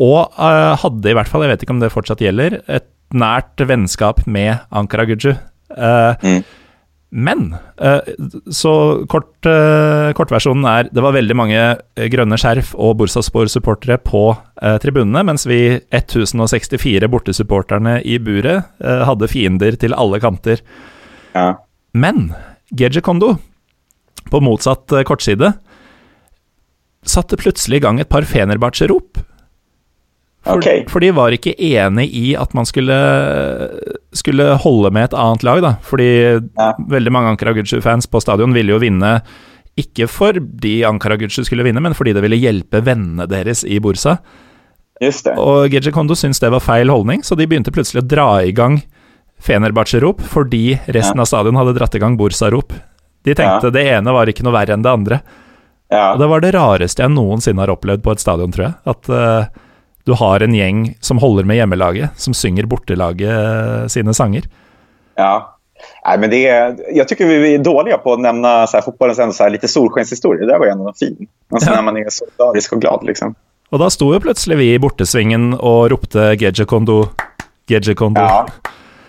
A: og uh, hadde i hvert fall, jeg vet ikke om det fortsatt gjelder, et nært vennskap med Ankara Guju. Uh, mm. Men uh, så kort, uh, kortversjonen er det var veldig mange grønne skjerf og Bursaspor-supportere på tribunene, mens vi 1064 bortesupporterne i buret hadde fiender til alle kanter. Ja. Men Geje Kondo, på motsatt kortside, satte plutselig i gang et par Fenerbahçe-rop. For, okay. for, de var ikke enig i at man skulle, skulle holde med et annet lag, da. Fordi ja. veldig mange Ankara Gucci-fans på stadion ville jo vinne ikke fordi Ankara Gucci skulle vinne, men fordi det ville hjelpe vennene deres i Bursa.
B: Just det.
A: Og Geji Kondo syntes det var feil holdning, så de begynte plutselig å dra i gang Fenerbahçe-rop fordi resten ja. av stadion hadde dratt i gang Bursa-rop. De tenkte ja. det ene var ikke noe verre enn det andre. Ja. Og det var det rareste jeg noensinne har opplevd på et stadion, tror jeg. At uh, du har en gjeng som håller med hjemmelaget, som synger bortelaget eh, sina sanger.
B: Ja. Nej, men det är, jag tycker vi är dåliga på att nämna så här, fotbollens ändå så här, lite solskenshistoria. Det där var ju ändå fin. Alltså ja. när man är solidarisk och glad. Liksom.
A: Och då stod ju plötsligt vi i bortesvingen och ropte Gedje Kondo, Gedje Kondo.
B: Ja.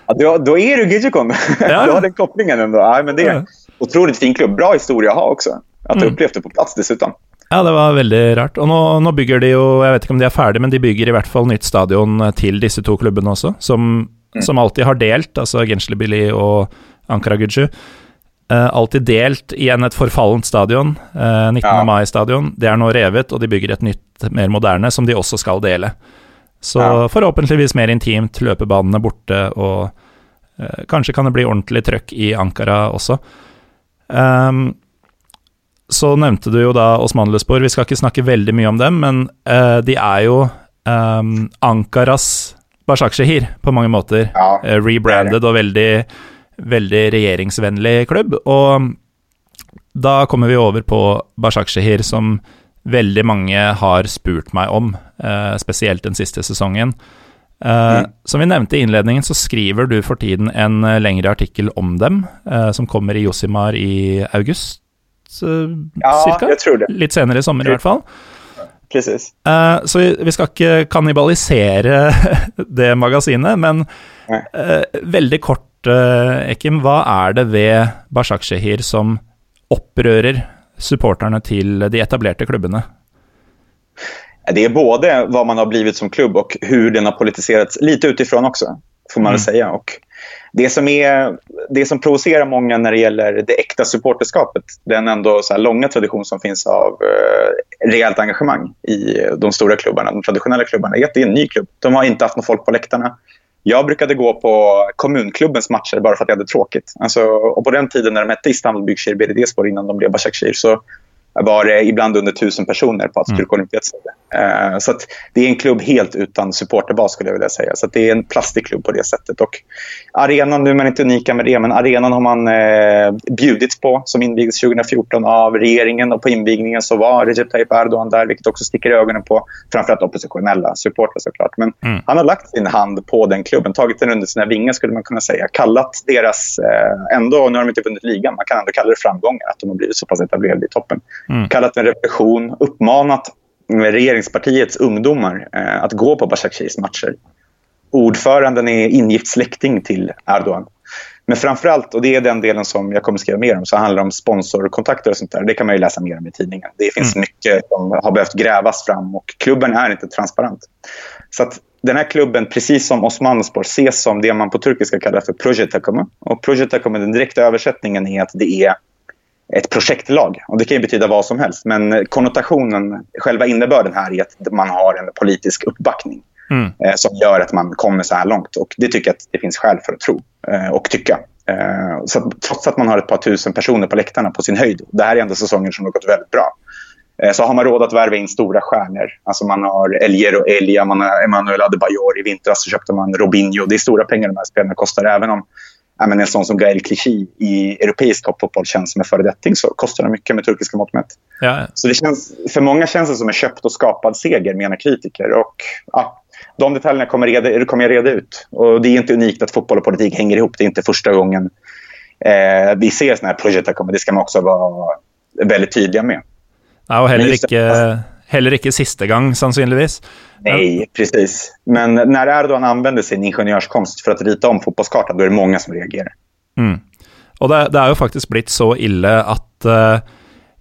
B: ja då, då, är du Gedje Kondo. Ja. (laughs) du har den kopplingen ändå. Ja, men det är ja. otroligt fin klubb. Bra historia att ha också. Att mm. upplevt det på plats dessutom.
A: Ja, det var veldig rart. Og nå, nå, bygger de jo Jeg vet ikke om de er ferdige, men de bygger i hvert fall nytt stadion til disse to klubbene også, som, mm. som alltid har delt, altså Genslebili og Ankara Guju. Uh, alltid delt igjen et forfallent stadion, uh, 19. Ja. mai-stadion. Det er nå revet, og de bygger et nytt, mer moderne, som de også skal dele. Så ja. forhåpentligvis mer intimt, løpebanene borte, og uh, kanskje kan det bli ordentlig trøkk i Ankara også. Um, så nevnte du jo da Osmanluspor. Vi skal ikke snakke veldig mye om dem, men uh, de er jo um, Ankaras Bashakshehir på mange måter. Ja, uh, rebranded og veldig, veldig regjeringsvennlig klubb. Og da kommer vi over på Bashakshehir, som veldig mange har spurt meg om, uh, spesielt den siste sesongen. Uh, mm. Som vi nevnte i innledningen, så skriver du for tiden en lengre artikkel om dem, uh, som kommer i Josimar i august
B: ja, cirka. Jag tror det.
A: Litt senere i sommer, i hvert fall.
B: Precis.
A: Uh, så vi skal ikke kannibalisere (laughs) det magasinet, men uh, veldig kort, uh, Ekim, hva er det ved Bashakshehir som opprører supporterne til de etablerte klubbene?
B: Det är både vad man har blivit som klubb och hur den har politiserats lite utifrån också, får man mm. säga. Och det som, är, det som provocerar många när det gäller det äkta supporterskapet, den ändå så långa tradition som finns av eh, rejält engagemang i de stora klubbarna, de traditionella klubbarna, är att det är en ny klubb. De har inte haft någon folk på läktarna. Jag brukade gå på kommunklubbens matcher bara för att jag hade tråkigt. Alltså, och på den tiden när de hette Istanbul Büyükşehir Belediyespor innan de blev Başakşehir så var det ibland under tusen personer på Atatürk Olympiaställe. Uh, så det är en klubb helt utan supporterbas skulle jag vilja säga. Så det är en plastig klubb på det sättet. Och arenan, nu är man inte unika med det, men arenan har man uh, bjudits på som invigdes 2014 av regeringen och på invigningen så var Recep Tayyip Erdogan där, vilket också sticker i ögonen på framförallt oppositionella supportrar såklart. Men mm. han har lagt sin hand på den klubben, tagit den under sina vingar skulle man kunna säga. Kallat deras, uh, ändå, nu har de inte vunnit ligan, man kan ändå kalla det framgångar att de har blivit så pass etablerade i toppen. Mm. Kallat en repression, uppmanat regeringspartiets ungdomar eh, att gå på Başakşehirs matcher. Ordföranden är ingift släkting till Erdogan. Men framför allt, och det är den delen som jag kommer skriva mer om, så handlar det om sponsorkontakter och sånt där. Det kan man ju läsa mer om i tidningen. Det finns mm. mycket som har behövt grävas fram och klubben är inte transparent. Så att den här klubben, precis som Osmanspor, ses som det man på turkiska kallar för Projetakımı. Och Projetakımı, den direkta översättningen är att det är ett projektlag. Och Det kan betyda vad som helst, men konnotationen, själva innebörden här är att man har en politisk uppbackning mm. eh, som gör att man kommer så här långt. Och Det tycker jag att det finns skäl för att tro eh, och tycka. Eh, så att, trots att man har ett par tusen personer på läktarna på sin höjd, det här är ändå säsonger som har gått väldigt bra, så har man råd att värva in stora stjärnor. Alltså man har Elger och Elia, man har Emanuel Adebayor. I vintras så köpte man Robinho. Det är stora pengar de här spelarna kostar, även om ja, men en sån som Gael Clichy i europeisk toppfotboll känns som en föredetting så kostar det mycket med turkiska mått mätt. Ja. Så det känns, för många känns det som en köpt och skapad seger, menar kritiker. Och, ja, de detaljerna kommer, reda, kommer jag reda ut. Och det är inte unikt att fotboll och politik hänger ihop. Det är inte första gången eh, vi ser såna här projekt. Det ska man också vara väldigt tydliga med.
A: Ja, och heller inte, heller inte sista gång, sannolikt.
B: Nej, precis. Men när Erdogan använder sin ingenjörskonst för att rita om fotbollskartan, då är det många som reagerar.
A: Mm. Och det, det, är ju faktiskt blivit så illa att uh,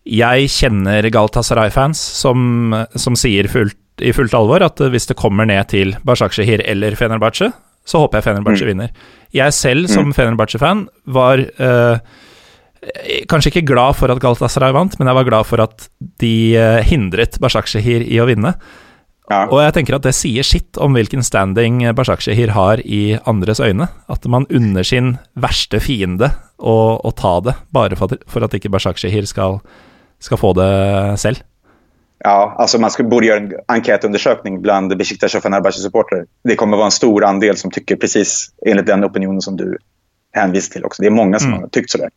A: jag känner Galatasaray-fans som, som säger fullt, i fullt allvar att om det kommer ner till Başakşehir eller Fenerbahce, så hoppas jag Fenerbahce mm. vinner. Jag själv som mm. Fenerbahce-fan var uh, kanske inte glad för att Galatasaray vann, men jag var glad för att de uh, hindret Başakşehir i att vinna. Ja. Og jeg tenker at det sier sitt om hvilken standing Bashakshehir har i andres øyne. At man unner sin verste fiende å, å ta det, bare for at, for at ikke Bashakshehir skal, skal få det selv.
B: Ja, alltså man skulle, borde göra en enkätundersökning bland Besiktas och Fenerbahce-supportrar. Det kommer vara en stor andel som tycker precis enligt den opinionen som du hänvisar till också. Det är många som mm. har tyckt sådär.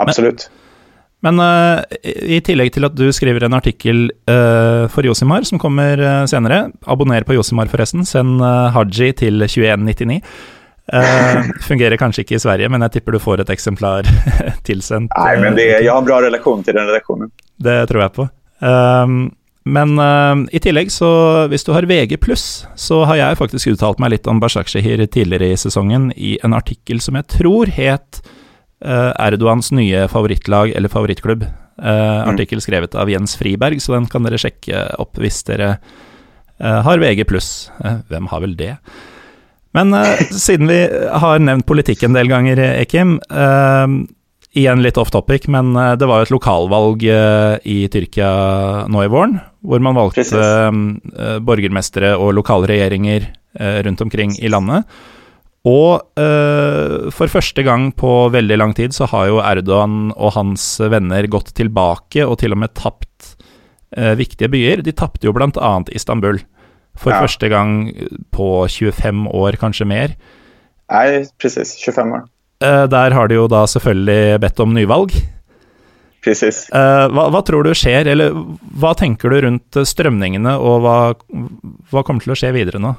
B: Absolut. Men,
A: men uh, i tillegg til at du skriver en artikkel uh, for Josimar, som kommer uh, senere Abonner på Josimar, forresten. Send Haji til 2199. fungerer kanskje ikke i Sverige, men jeg tipper du får et eksemplar (laughs) tilsendt.
B: Nei, men det, jeg har bra relasjon til den redaksjonen.
A: Det tror jeg på. men i tillegg, så hvis du har VG+, så har jeg faktisk uttalt meg litt om Bashakshehir tidligere i sesongen i en artikkel som jeg tror het Eh, Erdogans nye favorittlag eller favorittklubb. Uh, artikkel skrevet av Jens Friberg, så den kan dere sjekke opp hvis dere uh, har VG+. Uh, hvem har vel det? Men (laughs) siden vi har nevnt politikk en del ganger, Ekim Igjen litt off topic, men det var jo et lokalvalg i Tyrkia nå i våren, hvor man valgte borgermestere og lokale regjeringer rundt omkring i landet. Og øh, for første gang på veldig lang tid så har jo Erdogan og hans venner gått tilbake og til og med tapt øh, viktige byer. De tapte jo annet Istanbul. For ja. første gang på 25 år, kanskje mer.
B: Nei, precis. 25 år.
A: Uh, der har de jo da selvfølgelig bedt om nyvalg.
B: Precis.
A: Uh, hva, hva, tror du skjer, eller hva tenker du rundt strømningene, og hva, hva kommer til å skje videre nå?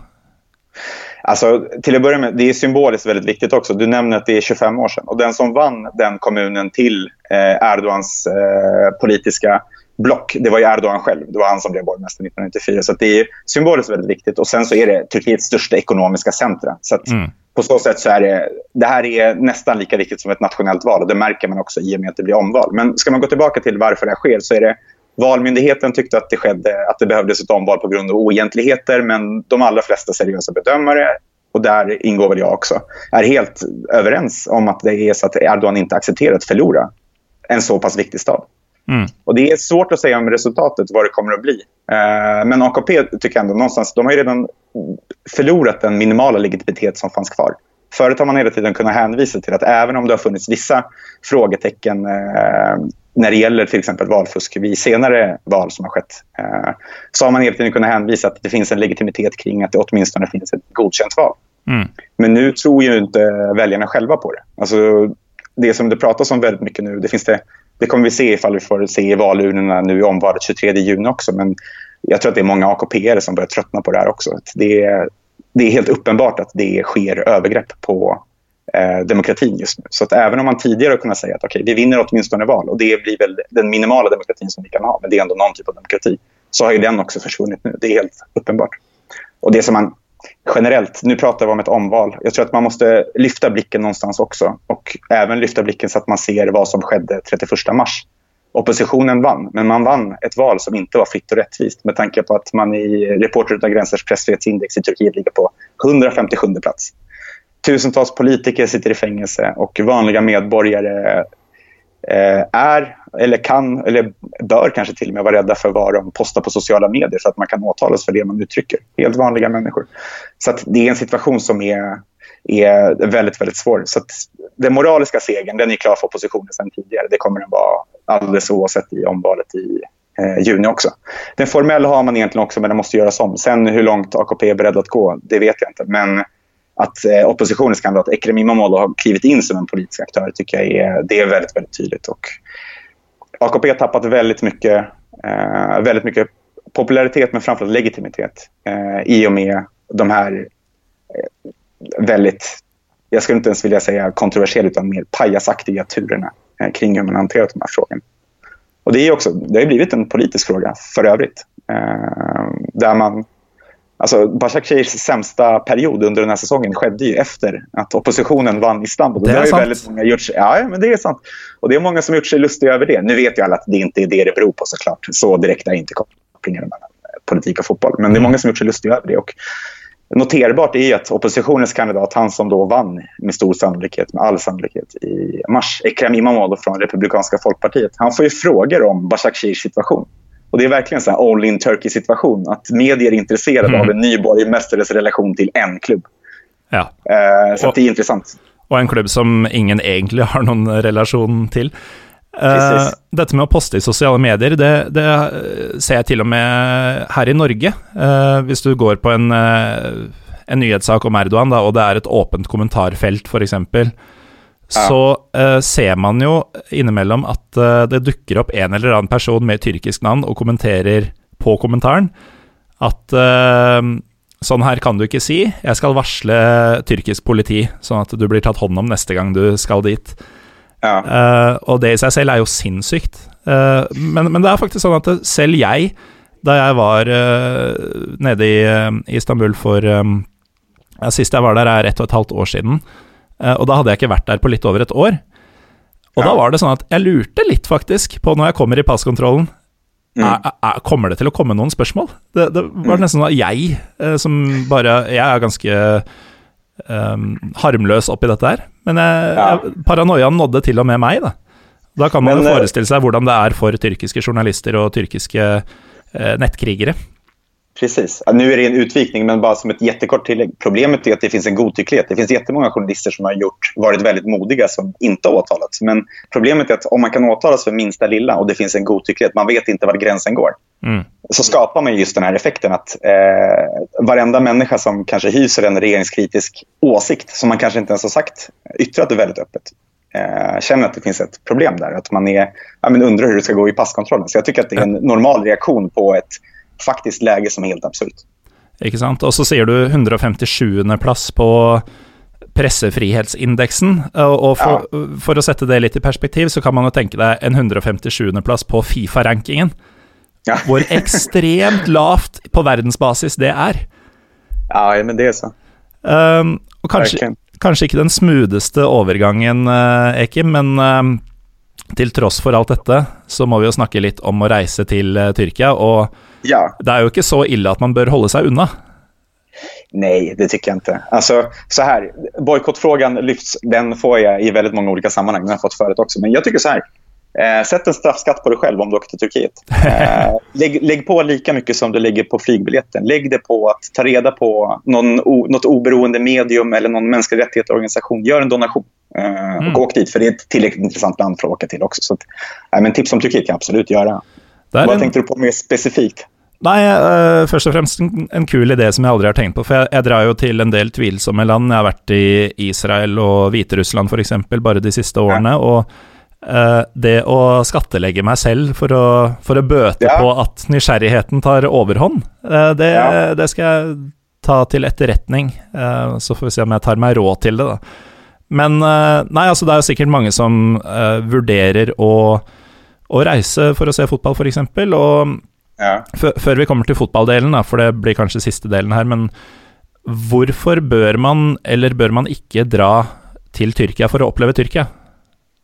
B: Alltså, till att börja med, det är symboliskt väldigt viktigt också. Du nämner att det är 25 år sedan. Och den som vann den kommunen till eh, Erdogans eh, politiska block, det var ju Erdogan själv. Det var han som blev borgmästare 1994. Så det är symboliskt väldigt viktigt. Och sen så är det Turkiets största ekonomiska centra. Så att mm. på så sätt så är det, det här är nästan lika viktigt som ett nationellt val. Och det märker man också i och med att det blir omval. Men ska man gå tillbaka till varför det här sker så är det Valmyndigheten tyckte att det, skedde, att det behövdes ett omval på grund av oegentligheter men de allra flesta seriösa bedömare och där ingår väl jag också, är helt överens om att det är så att Erdogan inte accepterar att förlora en så pass viktig stad. Mm. Och Det är svårt att säga om resultatet, vad det kommer att bli. Eh, men AKP tycker jag ändå någonstans, de har redan förlorat den minimala legitimitet som fanns kvar. Förut har man hela tiden kunnat hänvisa till att även om det har funnits vissa frågetecken eh, när det gäller till exempel valfusk vid senare val som har skett eh, så har man hela tiden kunnat hänvisa att det finns en legitimitet kring att det åtminstone finns ett godkänt val. Mm. Men nu tror ju inte väljarna själva på det. Alltså, det som det pratas om väldigt mycket nu, det, finns det, det kommer vi se ifall vi får se i valurnorna nu i omvalet 23 juni också. Men jag tror att det är många AKP som börjar tröttna på det här också. Det är, det är helt uppenbart att det sker övergrepp på eh, demokratin just nu. Så att även om man tidigare har kunnat säga att okay, vi vinner åtminstone val och det blir väl den minimala demokratin som vi kan ha, men det är ändå någon typ av demokrati, så har ju den också försvunnit nu. Det är helt uppenbart. Och det som man generellt, nu pratar vi om ett omval. Jag tror att man måste lyfta blicken någonstans också och även lyfta blicken så att man ser vad som skedde 31 mars. Oppositionen vann, men man vann ett val som inte var fritt och rättvist med tanke på att man i Reporter utan gränsers pressfrihetsindex i Turkiet ligger på 157 plats. Tusentals politiker sitter i fängelse och vanliga medborgare eh, är, eller kan, eller bör kanske till och med vara rädda för vad de postar på sociala medier så att man kan åtalas för det man uttrycker. Helt vanliga människor. Så det är en situation som är, är väldigt, väldigt svår. Så den moraliska segern den är klar för oppositionen sedan tidigare. Det kommer den vara alldeles oavsett i omvalet i eh, juni också. Den formella har man egentligen också, men den måste göras om. Sen hur långt AKP är beredd att gå, det vet jag inte. Men att eh, oppositionens kandidat Ekrem Imamoglu har klivit in som en politisk aktör tycker jag är, det är väldigt, väldigt tydligt. Och AKP har tappat väldigt mycket, eh, väldigt mycket popularitet men framförallt legitimitet eh, i och med de här eh, väldigt, jag skulle inte ens vilja säga kontroversiella utan mer pajasaktiga turerna eh, kring hur man hanterat de här frågorna. Och det, är också, det har blivit en politisk fråga för övrigt. Eh, där man Alltså, Bashakshirs sämsta period under den här säsongen skedde ju efter att oppositionen vann Istanbul.
A: Det,
B: det
A: är sant.
B: Väldigt många gjort sig, ja, men det är sant. Och det är många som gjort sig lustiga över det. Nu vet ju alla att det inte är det det beror på såklart. Så direkt är inte kopplingen mellan politik och fotboll. Men det är mm. många som gjort sig lustiga över det. Och noterbart är att oppositionens kandidat, han som då vann med stor sannolikhet, med all sannolikhet i mars, Ekrem Imamoglu från Republikanska folkpartiet, han får ju frågor om Bashakshirs situation. Och Det är verkligen en all in Turkey-situation. Att medier är intresserade mm. av en ny borgmästares relation till en klubb.
A: Ja.
B: Uh, så och, det är intressant.
A: Och en klubb som ingen egentligen har någon relation till. Uh, dette med å poste i sosiale medier, det, det, ser jeg til og med her i Norge. Uh, hvis du går på en, uh, en nyhetssak om Erdogan, da, og det er et åpent kommentarfelt, f.eks., så uh, ser man jo innimellom at uh, det dukker opp en eller annen person med tyrkisk navn og kommenterer på kommentaren at uh, sånn her kan du ikke si, jeg skal varsle tyrkisk politi, sånn at du blir tatt hånd om neste gang du skal dit. Ja. og det i seg selv er jo sinnssykt. Men, men, det er faktisk sånn at selv jeg, da jeg var nede i, Istanbul for um, ja, Sist jeg var der, er ett og et halvt år siden. Eh, og da hadde jeg ikke vært der på litt over et år. Og ja. da var det sånn at jeg lurte litt, faktisk, på når jeg kommer i passkontrollen mm. er, er, Kommer det til å komme noen spørsmål? Det, det var mm. nesten sånn at jeg, eh, som bare Jeg er ganske um, harmløs oppi dette her. Men jeg, ja. jeg, paranoiaen nådde til og med meg, da. Da kan man Men, jo forestille seg hvordan det er for tyrkiske journalister och tyrkiske eh, nettkrigere.
B: Precis. Nu är det en utvikning, men bara som ett jättekort tillägg. Problemet är att det finns en godtycklighet. Det finns jättemånga journalister som har gjort, varit väldigt modiga som inte har åtalats. Men problemet är att om man kan åtalas för minsta lilla och det finns en godtycklighet, man vet inte var gränsen går. Mm. Så skapar man just den här effekten att eh, varenda människa som kanske hyser en regeringskritisk åsikt, som man kanske inte ens har sagt, yttrat det väldigt öppet, eh, känner att det finns ett problem där. Att man är, ja, men undrar hur det ska gå i passkontrollen. Så jag tycker att det är en normal reaktion på ett faktiskt läge som är helt absurt.
A: Ikke sant. Og så ser du 157.-plass på pressefrihetsindeksen. Og for, ja. for, å sette det litt i perspektiv, så kan man jo tenke deg en 157.-plass på Fifa-rankingen. Ja. (laughs) hvor ekstremt lavt på verdensbasis det er.
B: Ja, men det er så.
A: Um, og kanskje, kanskje, ikke den smootheste overgangen, uh, Ekim, men um, til tross for alt dette, så må vi jo snakke litt om å reise til uh, Tyrkia. og ja. Det er jo ikke så ille at man bør holde seg unna.
B: Nej, det tycker jag inte. Alltså, så här, bojkottfrågan lyfts. Den får jag i väldigt många olika sammanhang. Den har jag fått förut också. Men jag tycker så här. Eh, sätt en straffskatt på dig själv om du åker till Turkiet. Eh, (laughs) lägg, lägg, på lika mycket som du lägger på flygbiljetten. Lägg det på att ta reda på någon, o, något oberoende medium eller någon mänsklig rättighetsorganisation. Gör en donation eh, och mm. åk dit. För det är ett tillräckligt intressant land för att åka till också. Så att, eh, men tips om Turkiet kan jag absolut göra. Vad en... tänkte du på mer specifikt?
A: Nei, uh, først og fremst en, en, kul idé som jeg aldri har tenkt på. For jeg, jeg drar jo til en del tvilsomme land. Jeg har vært i Israel og Hviterussland f.eks. bare de siste årene. Ja. og Uh, det å skattelegge meg selv for å, for å bøte ja. på at nysgjerrigheten tar overhånd, uh, det, ja. det, skal jeg ta til etterretning. Uh, så får vi se om jeg tar meg råd til det, da. Men nei, altså det er jo sikkert mange som vurderer å, å, reise for å se fotball, f.eks. Og ja. før vi kommer til fotballdelen, da, for det blir kanskje siste delen her, men hvorfor bør man, eller bør man ikke dra til Tyrkia for å oppleve Tyrkia?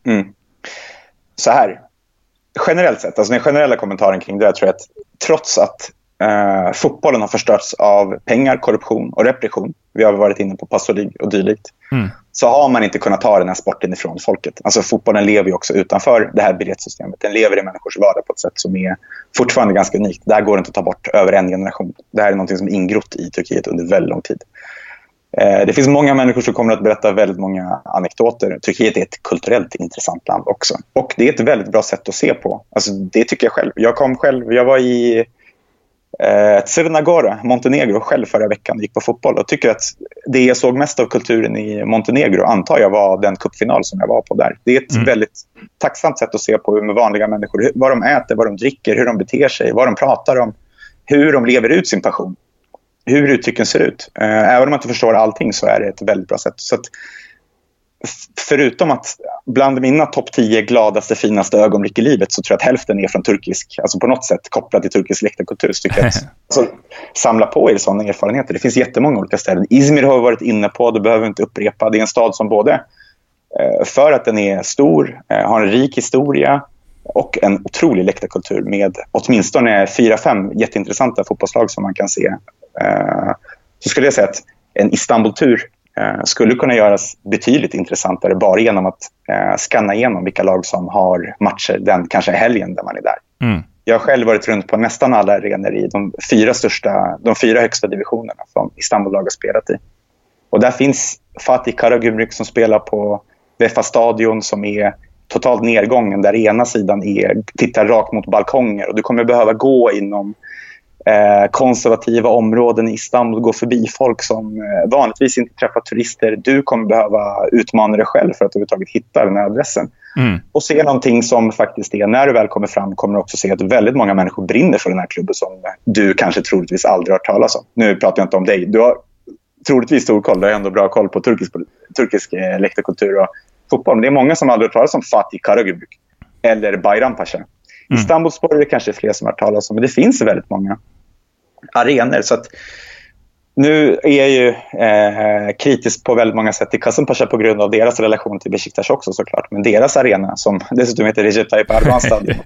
B: Mm så här. Generellt sett, alltså den generella kommentaren kring det jag tror att trots att eh, fotbollen har förstörts av pengar, korruption och repression. Vi har varit inne på passolig och dylikt. Mm. Så har man inte kunnat ta den här sporten ifrån folket. Alltså fotbollen lever ju också utanför det här biljettsystemet. Den lever i människors vardag på ett sätt som är fortfarande ganska unikt. Det här går inte att ta bort över en generation. Det här är något som är ingrott i Turkiet under väldigt lång tid. Eh, det finns många människor som kommer att berätta väldigt många anekdoter. Turkiet är ett kulturellt intressant land också. Och det är ett väldigt bra sätt att se på. Alltså, det tycker jag själv. Jag kom själv, jag var i eh, Crna Montenegro, själv förra veckan gick på fotboll. Och tycker att det jag såg mest av kulturen i Montenegro antar jag var den kuppfinal som jag var på där. Det är ett mm. väldigt tacksamt sätt att se på med vanliga människor. Vad de äter, vad de dricker, hur de beter sig, vad de pratar om. Hur de lever ut sin passion hur uttrycken ser ut. Eh, även om man inte förstår allting så är det ett väldigt bra sätt. Så att, förutom att bland mina topp 10 gladaste, finaste ögonblick i livet så tror jag att hälften är från turkisk, alltså på något sätt kopplad till turkisk läktarkultur. Så tycker jag att, (laughs) alltså, samla på er sådana erfarenheter. Det finns jättemånga olika ställen. Izmir har vi varit inne på, det behöver vi inte upprepa. Det är en stad som både, eh, för att den är stor, eh, har en rik historia, och en otrolig läktarkultur med åtminstone fyra, fem jätteintressanta fotbollslag som man kan se. Eh, så skulle jag säga att en Istanbul-tur skulle kunna göras betydligt intressantare bara genom att eh, skanna igenom vilka lag som har matcher den kanske helgen där man är där. Mm. Jag har själv varit runt på nästan alla arenor i de fyra, största, de fyra högsta divisionerna som Istanbul-lag har spelat i. Och där finns Fatih Karagümrük som spelar på Vefa stadion som är totalt nedgången där ena sidan är, tittar rakt mot balkonger och du kommer behöva gå inom eh, konservativa områden i Istanbul, gå förbi folk som eh, vanligtvis inte träffar turister. Du kommer behöva utmana dig själv för att överhuvudtaget hitta den här adressen. Mm. Och se någonting som faktiskt är, när du väl kommer fram kommer du också se att väldigt många människor brinner för den här klubben som du kanske troligtvis aldrig har hört talas om. Nu pratar jag inte om dig. Du har troligtvis stor koll. Du har ändå bra koll på turkisk, turkisk eh, läktarkultur och fotboll. Men det är många som aldrig har hört talas om Fatih Karagümrük eller Bayram Pasha. Mm. Istanbulspor är det kanske fler som har hört talas om, men det finns väldigt många arenor. Så att, nu är jag ju eh, kritisk på väldigt många sätt till Kasımpaşa på grund av deras relation till Besiktas också såklart. Men deras arena, som (laughs) dessutom heter Recep Tayyip Erdogan stadion,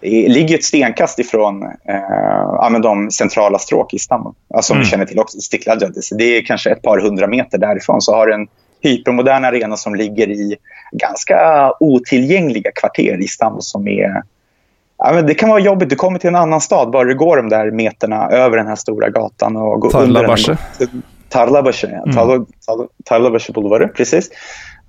B: (laughs) ligger ett stenkast ifrån eh, de centrala stråk i Istanbul. Alltså, som mm. vi känner till också, Stiklal Det är kanske ett par hundra meter därifrån så har en hypermodern arena som ligger i ganska otillgängliga kvarter i Istanbul som är Ja, men det kan vara jobbigt. Du kommer till en annan stad bara du går de där meterna över den här stora gatan. och går
A: Tarlabaşı.
B: Tarlabaşı, ja. Mm. Tarlabaşı Boulevard, precis.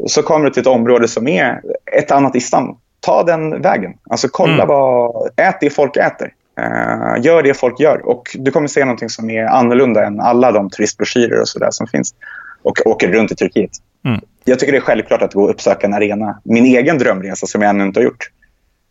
B: Så kommer du till ett område som är ett annat Istanbul. Ta den vägen. Alltså kolla mm. vad... Ät det folk äter. Uh, gör det folk gör. Och du kommer se någonting som är annorlunda än alla de turistbroschyrer och sådär som finns och åker runt i Turkiet. Mm. Jag tycker det är självklart att gå och uppsöka en arena. Min egen drömresa som jag ännu inte har gjort.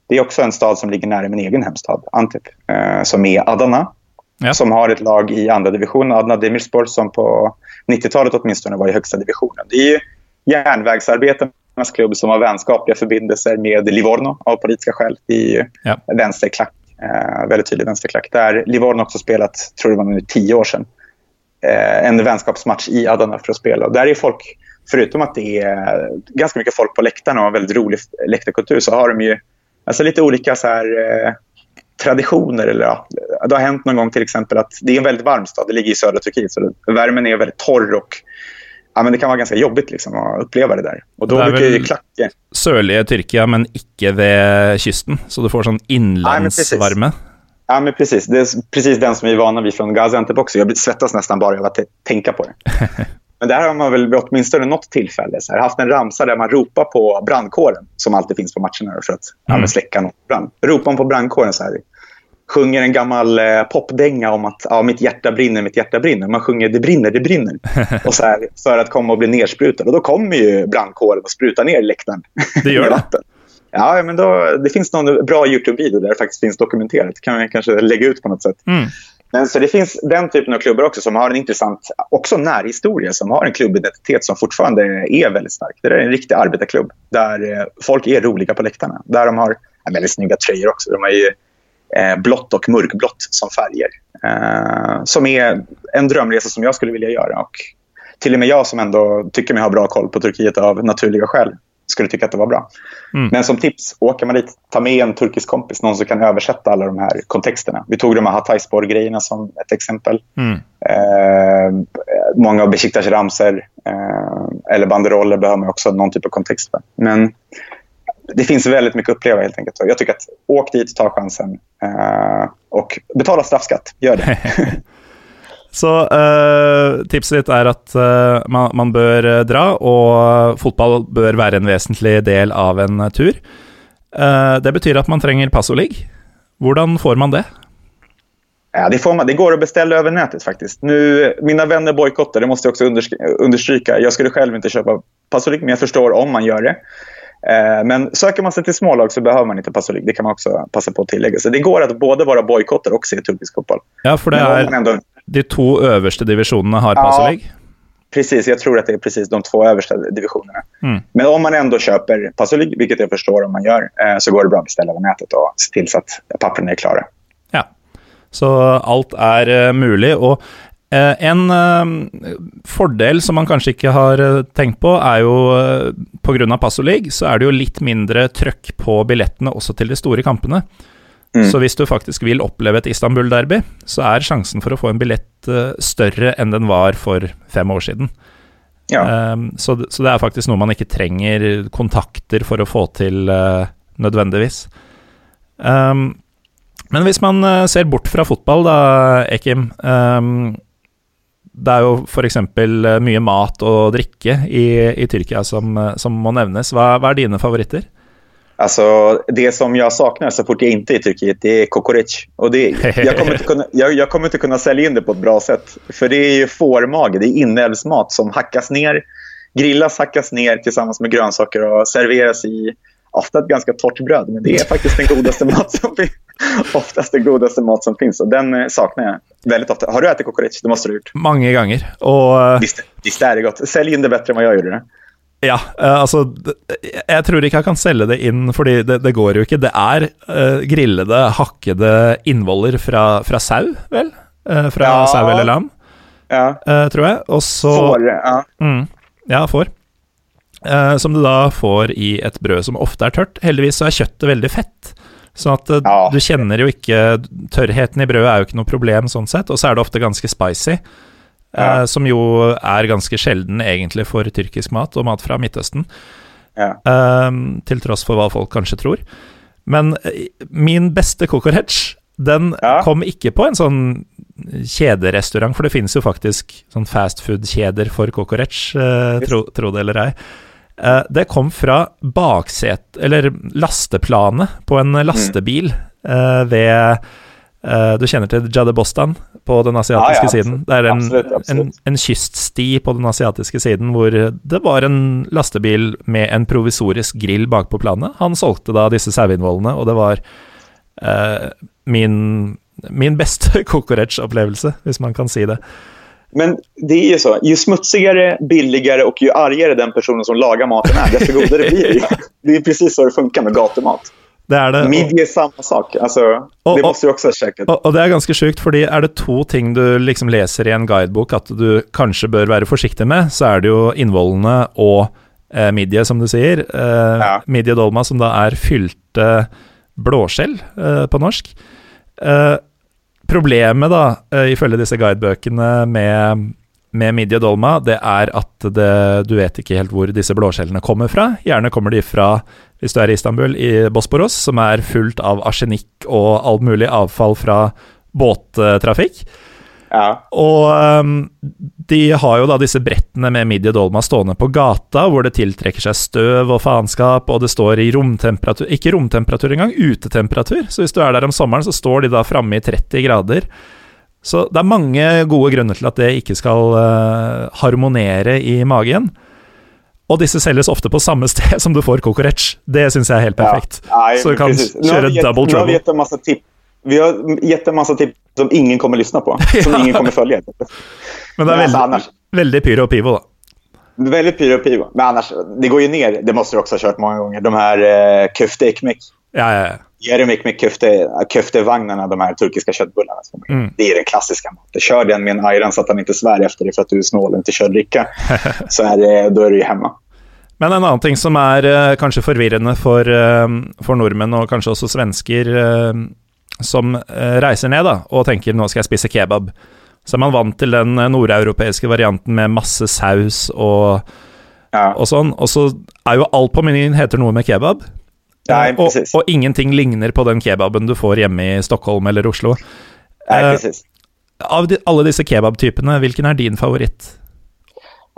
B: Det är också en stad som ligger nära min egen hemstad, Antip, eh, som är Adana. Ja. Som har ett lag i andra division, Adana Demirspor, som på 90-talet åtminstone var i högsta divisionen. Det är järnvägsarbetarnas klubb som har vänskapliga förbindelser med Livorno av politiska skäl i ja. vänsterklack. Eh, väldigt tydlig vänsterklack. Där Livorno också spelat, tror det var nu tio år sedan, eh, en vänskapsmatch i Adana för att spela. Och där är folk, förutom att det är ganska mycket folk på läktarna och en väldigt rolig läktarkultur, så har de ju alltså lite olika så här, eh, traditioner. Eller, ja, det har hänt någon gång till exempel att det är en väldigt varm stad. Det ligger i södra Turkiet så värmen är väldigt torr och ja, men det kan vara ganska jobbigt liksom, att uppleva det där. Och då brukar ju klacka.
A: Sørlige Tyrkia, men inte vid kusten, så du får sån inlandsvärme.
B: Ja, men precis. Det är precis den som vi är vana vid från Gaziantep också. Jag svettas nästan bara av att tänka på det. (laughs) Men där har man väl vid åtminstone något tillfälle så här, haft en ramsa där man ropar på brandkåren, som alltid finns på matcherna för att mm. släcka någon brand. Ropar man på brandkåren så här, sjunger en gammal eh, popdänga om att ja, mitt hjärta brinner, mitt hjärta brinner. Man sjunger det brinner, det brinner. (laughs) och så här, för att komma och bli nersprutad. Och då kommer ju brandkåren och sprutar ner läktaren.
A: Det gör (laughs) det?
B: Ja, men då, det finns någon bra YouTube-video där det faktiskt finns dokumenterat. Det kan vi kanske lägga ut på något sätt. Mm. Men så det finns den typen av klubbar också som har en intressant också närhistoria, som har en klubbidentitet som fortfarande är väldigt stark. Det är en riktig arbetarklubb där eh, folk är roliga på läktarna. Där de har ja, väldigt snygga tröjor också. De har ju eh, blått och mörkblått som färger. Eh, som är en drömresa som jag skulle vilja göra. Och till och med jag som ändå tycker mig ha bra koll på Turkiet av naturliga skäl skulle tycka att det var bra. Mm. Men som tips, åker man dit, ta med en turkisk kompis, någon som kan översätta alla de här kontexterna. Vi tog de här Hatayspor-grejerna som ett exempel. Mm. Eh, många av Besiktas ramser eh, eller banderoller behöver man också någon typ av kontext för. Men det finns väldigt mycket att uppleva helt enkelt. Jag tycker att åk dit, ta chansen eh, och betala straffskatt. Gör det. (laughs)
A: Så uh, tipset ditt er at uh, man, man, bør uh, dra, og fotball bør være en vesentlig del av en tur. det betyr at man trenger passoligg. Hvordan får man det?
B: Ja, det, får man, det går att beställa över nätet faktiskt. Nu, mina vänner bojkottar, det måste jag också understryka. Jag skulle själv inte köpa passoligg, men jag förstår om man gör det. Men söker man sig till smålag så behöver man inte passoligg. Det kan man också passa på att tillägga. Så det går att både vara bojkotter och se turkisk fotboll.
A: Ja, för det är... De två översta divisionerna har Passolig? Ja,
B: precis. Jag tror att det är precis de två översta divisionerna. Mm. Men om man ändå köper Passolig, vilket jag förstår om man gör, eh, så går det bra att beställa på nätet och se till så att papperna är klara.
A: Ja, så allt är uh, möjligt. Och uh, en fördel som man kanske inte har tänkt på, är ju på grund av Passolig, så är det ju lite mindre tryck på biljetterna också till de stora kamperna. Mm. Så hvis du faktisk vil oppleve et Istanbul-derby, så er sjansen for å få en billett uh, større enn den var for fem år siden. Ja. Um, så, så, det er faktisk noe man ikke trenger kontakter for å få til uh, nødvendigvis. Um, men hvis man uh, ser bort fra fotball, da, Ekim um, Det er jo f.eks. mye mat og drikke i, i Tyrkia som, som, må nevnes. Hva, hva er dine favoritter?
B: Alltså, det som jag saknar så fort jag inte är i Turkiet det är kokoreç. Och det, jag, kommer inte kunna, jag, jag, kommer inte kunna sälja in det på ett bra sätt. För det är fårmage, det är inälvsmat som hackas ner, grillas, hackas ner tillsammans med grönsaker och serveras i ofta ett ganska torrt bröd. Men det är faktiskt den godaste (laughs) mat som finns. Oftast den godaste mat som finns. Och den eh, saknar jag väldigt ofta. Har du ätit kokoreç? Det måste du ha gjort.
A: Många gånger. Och...
B: Eh, visst, visst är det gott. Sälj in det bättre än vad jag gjorde det.
A: Ja, uh, altså Jeg tror ikke jeg kan selge det inn, fordi det, det går jo ikke. Det er uh, grillede, hakkede innvoller fra, fra sau, vel? Uh, fra ja. sau eller lam, ja. tror jeg. Og så
B: Får, ja.
A: Mm, ja, får. som du da får i et brød som ofte er tørt. Heldigvis så er kjøttet veldig fett. Sånn at ja. du kjenner jo ikke Tørrheten i brødet er jo ikke noe problem sånn sett, og så er det ofte ganske spicy. Ja. Uh, som jo er ganske sjelden egentlig for tyrkisk mat og mat fra Midtøsten. Ja. Uh, til tross for hva folk kanskje tror. Men uh, min beste kokoretsj, den ja. kom ikke på en sånn kjederestaurant, for det finnes jo faktisk sånn fastfood-kjeder for kokoretsj, tro, tro, det eller ei. det kom fra bakset, eller lasteplanet på en lastebil mm. ved Uh, du kjenner til Jade Bostan på den asiatiske ja, ja, siden. Det er en, absolutt, absolutt. En, en, kyststi på den asiatiske siden hvor det var en lastebil med en provisorisk grill bakpå planet. Han solgte da disse saueinnvollene, og det var uh, min, min beste (laughs) kokoretsj-opplevelse, hvis man kan si det.
B: Men det är ju så, ju smutsigare, billigare och ju argare den personen som lagar maten är, desto godare blir det. (laughs) Det är precis så det funkar med gatumat.
A: Det er det.
B: Midje er samme sak. Altså, og, det måste du også ha sjekket.
A: Og, og, det er ganske sjukt, fordi er det to ting du liksom leser i en guidebok at du kanskje bør være forsiktig med, så er det jo innvollene og eh, midje, som du sier. Eh, ja. Midje dolma, som da er fylte blåskjell eh, på norsk. Uh, problemet, da, uh, ifølge disse guidebøkene med, med midje dolma, det er at det, du vet ikke helt hvor disse blåskjellene kommer fra. Gjerne kommer de fra, hvis du er i Istanbul, i Bosporos, som er fullt av arsenikk og all mulig avfall fra båttrafikk.
B: Ja.
A: Og um, de har jo da disse brettene med midje dolma stående på gata, hvor det tiltrekker seg støv og faenskap, og det står i romtemperatur Ikke romtemperatur engang, utetemperatur. Så hvis du er der om sommeren, så står de da framme i 30 grader. Så det er mange gode grunner til at det ikke skal uh, harmonere i magen. Og disse selges ofte på samme sted (laughs) som du får kokorec. Det syns jeg er helt perfekt.
B: Ja. Nei,
A: så du kan
B: precis.
A: kjøre double
B: Nu har vi
A: trouble.
B: gett en massa tips. Vi har gett en massa tips som ingen kommer lyssna på. (laughs) Som ingen kommer följa.
A: Men det
B: alltså
A: veldig,
B: annars,
A: veldig pyro og pivo, da.
B: väldigt pyro och pivo. Men annars, det går ju ner. Det måste du också ha kört många gånger. De här eh, ekmek.
A: Ja, ja, ja.
B: Jeremik med köfte, köftevagnarna, de här turkiska köttbullarna.
A: Mm.
B: Det är den klassiska maten. Kör den med en ayran så att han inte svär efter dig för att du är snål och inte kör dricka. (laughs) så är det, då är du ju hemma.
A: Men en annen ting som er eh, kanskje forvirrende for, eh, for nordmenn, og kanskje også svensker, eh, som eh, reiser ned da, og tenker nå skal jeg spise kebab, så er man vant til den eh, nordeuropeiske varianten med masse saus og,
B: Ja,
A: og sånn, og så er jo alt på menyen heter noe med kebab.
B: Nej,
A: Eh,
B: precis.
A: og ingenting ligner på den kebaben du får hjemme i Stockholm eller Oslo.
B: Nej,
A: eh,
B: precis.
A: Av de, alle disse kebabtypene, hvilken er din favoritt?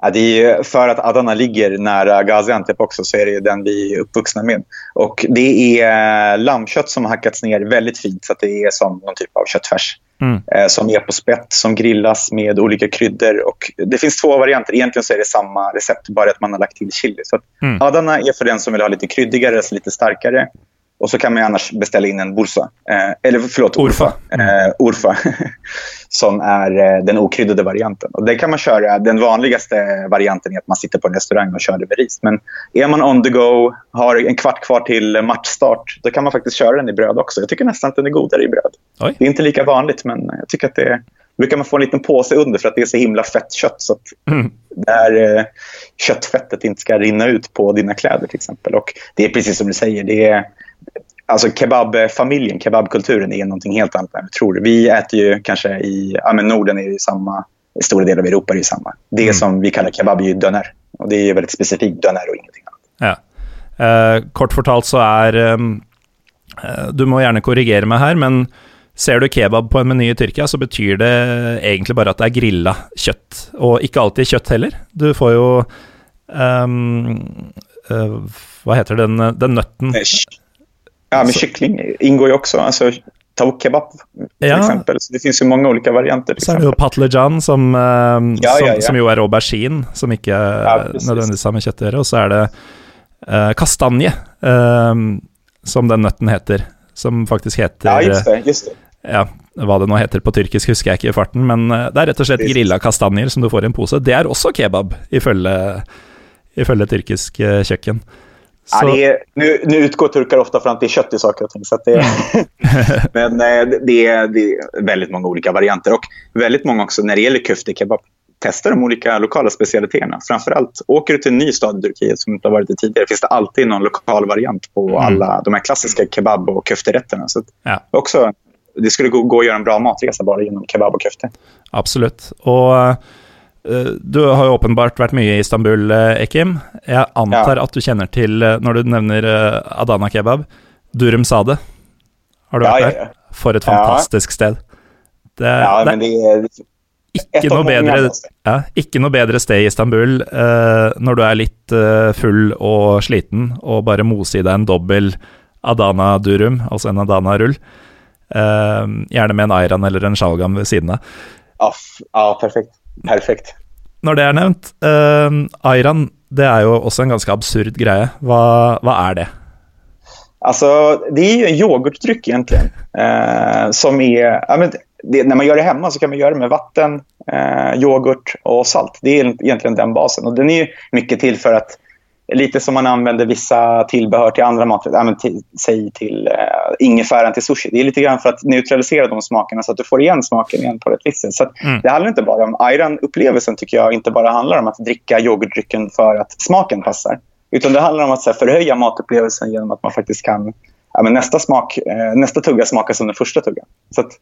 B: Ja, det är för att Adana ligger nära Gaziantep också så är det ju den vi är uppvuxna med. Och det är eh, lammkött som har hackats ner väldigt fint så att det är som någon typ av köttfärs.
A: Mm.
B: Eh, som är på spett, som grillas med olika kryddor. Och det finns två varianter. Egentligen så är det samma recept, bara att man har lagt till chili. Så att
A: Mm.
B: Adana är för den som vill ha lite kryddigare, alltså lite starkare. Och så kan man annars beställa in en bursa. Eh, eller förlåt,
A: Urfa.
B: Eh, urfa. (laughs) som är eh, den okryddade varianten. Och det kan man köra. Den vanligaste varianten är att man sitter på en restaurang och kör det med ris. Men är man on the go, har en kvart kvar till matchstart, då kan man faktiskt köra den i bröd också. Jag tycker nästan att den är godare i bröd.
A: Oj.
B: Det är inte lika vanligt, men jag tycker att det brukar man få en liten påse under för att det är så himla fett kött. Så att
A: Mm.
B: det här eh, köttfettet inte ska rinna ut på dina kläder till exempel. Och det är precis som du säger, det är, alltså kebabfamiljen, kebabkulturen är någonting helt annat än vi tror. Vi äter ju kanske i ja, men Norden är ju samma, i stora delar av Europa är ju samma. Det
A: Mm.
B: som vi kallar kebab är ju döner. Och det är ju väldigt specifikt döner och ingenting annat.
A: Ja. Eh, kort fortalt så er um, eh, Du må gjerne korrigere meg her, men ser du kebab på en meny i Tyrkia, så betyr det egentlig bare at det er grilla kjøtt. Og ikke alltid kjøtt heller. Du får jo um, Hva heter den, den nøtten?
B: Ja, men
A: Så-
B: kyckling ingår ju också. Alltså, tawuk kebab till
A: Ja.
B: exempel. Så det finns ju många olika varianter.
A: Så er det patlejan, som, eh,
B: Ja,
A: som,
B: ja,
A: som jo er aubergine, som ikke
B: Ja, precis.
A: nødvendigvis har med å gjøre. Og så er det eh, kastanje, eh, som den nøtten heter. Som faktisk heter
B: Ja, just det. Just det.
A: ja, hva det nå heter på tyrkisk, husker jeg ikke i farten, men eh, det er rett og slett
B: Visst.
A: grilla kastanjer som du får i en pose. Det er også kebab, ifølge, ifølge tyrkisk eh,
B: Ja,
A: Så,
B: det är, nu, nu utgår turkar ofta från att det är kött i saker och ting. Så det, (laughs) men eh, det är, det är väldigt många olika varianter. Och väldigt många också när det gäller köfte kebab. Testa de olika lokala specialiteterna. Framförallt, åker du till en ny stad i Turkiet som inte har varit det tidigare finns det alltid någon lokal variant på
A: Mm.
B: alla de här klassiska kebab och köfterätterna. Så
A: Ja.
B: också, det skulle gå, gå att göra en bra matresa bara genom kebab och köfte.
A: absolutt. Og eh, du har jo åpenbart vært mye i Istanbul, eh, Ekim. Jeg antar
B: Ja.
A: at du kjenner til, eh, når du nevner eh, Adana kebab, Durum Sade. Har du
B: Ja,
A: vært
B: ja,
A: der?
B: ja.
A: For et
B: Ja.
A: fantastisk sted. Det,
B: Ja, men det är
A: ikke noe, bedre, ja, ikke noe bedre sted i Istanbul eh, når du er litt eh, full og sliten, og bare mose i deg en dobbel Adana Durum, altså en Adana-rull. Eh, gjerne med en Ayran eller en Shalgam ved siden av.
B: Ja, ja, perfekt. Perfekt.
A: Når det er nevnt, eh, Ayran det er jo også en ganske absurd greie. Hva, hva er det?
B: Alltså, det är ju en yoghurtdryck egentligen. Eh, som är, ja, men det, när man gör det hemma så kan man göra det med vatten, eh, yoghurt och salt. Det är egentligen den basen. Och den är mycket till för att, lite som man använder vissa tillbehör till andra maträtter, till, säg till eh, ingefäran till sushi. Det är lite grann för att neutralisera de smakerna så att du får igen smaken igen på ett visst sätt. Så att
A: Mm.
B: Det handlar inte bara om ayran-upplevelsen tycker jag inte bara handlar om att dricka yoghurtdrycken för att smaken passar. Utan det handlar om att så här, förhöja matupplevelsen genom att man faktiskt kan ja, men nästa, smak, eh, nästa tugga smakar som den första tuggan. Så att,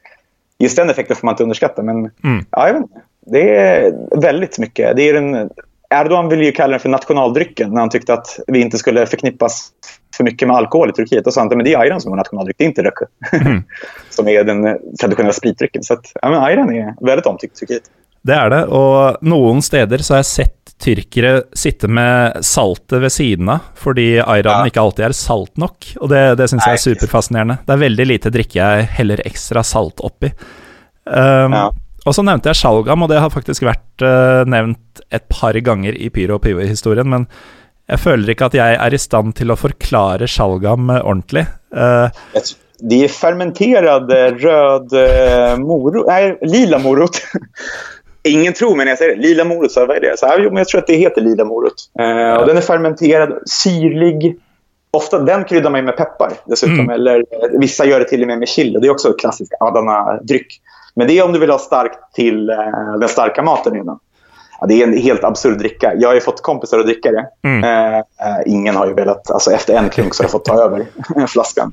B: just den effekten får man inte underskatta. Men mm. ja, jag vet inte. det är väldigt mycket. Det är en, Erdogan ville ju kalla den för nationaldrycken när han tyckte att vi inte skulle förknippas för mycket med alkohol i Turkiet. Då sa han att det är ayran som är nationaldryck, det är inte röke. Mm. (laughs) som är den traditionella spritdrycken. Så att, ja, men ayran är väldigt omtyckt i Turkiet.
A: Det är det, och någon steder så har jag sett tyrkere sitte med saltet ved siden av, fordi ayranen ja. ikke alltid er salt nok. Og det, det syns jeg er superfascinerende. Det er veldig lite drikke jeg heller ekstra salt oppi. Um, ja. Og så nevnte jeg sjalgam, og det har faktisk vært uh, nevnt et par ganger i Pyro og Pivo-historien, men jeg føler ikke at jeg er i stand til å forklare sjalgam ordentlig. Uh,
B: det är fermenterad röd uh, morot, nej, lila morot. (laughs) Ingen tror mig när jag säger det. Lila morot, så vad är det? Så, jo, men jag tror att det heter lila morot. Uh, och den är fermenterad, syrlig. Ofta den kryddar man med peppar dessutom. Mm. Eller vissa gör det till och med med chili. Det är också klassisk Adana-dryck. Men det är om du vill ha starkt till uh, den starka maten innan. Ja, det är en helt absurd dricka. Jag har ju fått kompisar att dricka det. Mm. Uh, ingen har ju velat... Alltså efter en klunk så har jag fått ta (laughs) över (laughs) flaskan.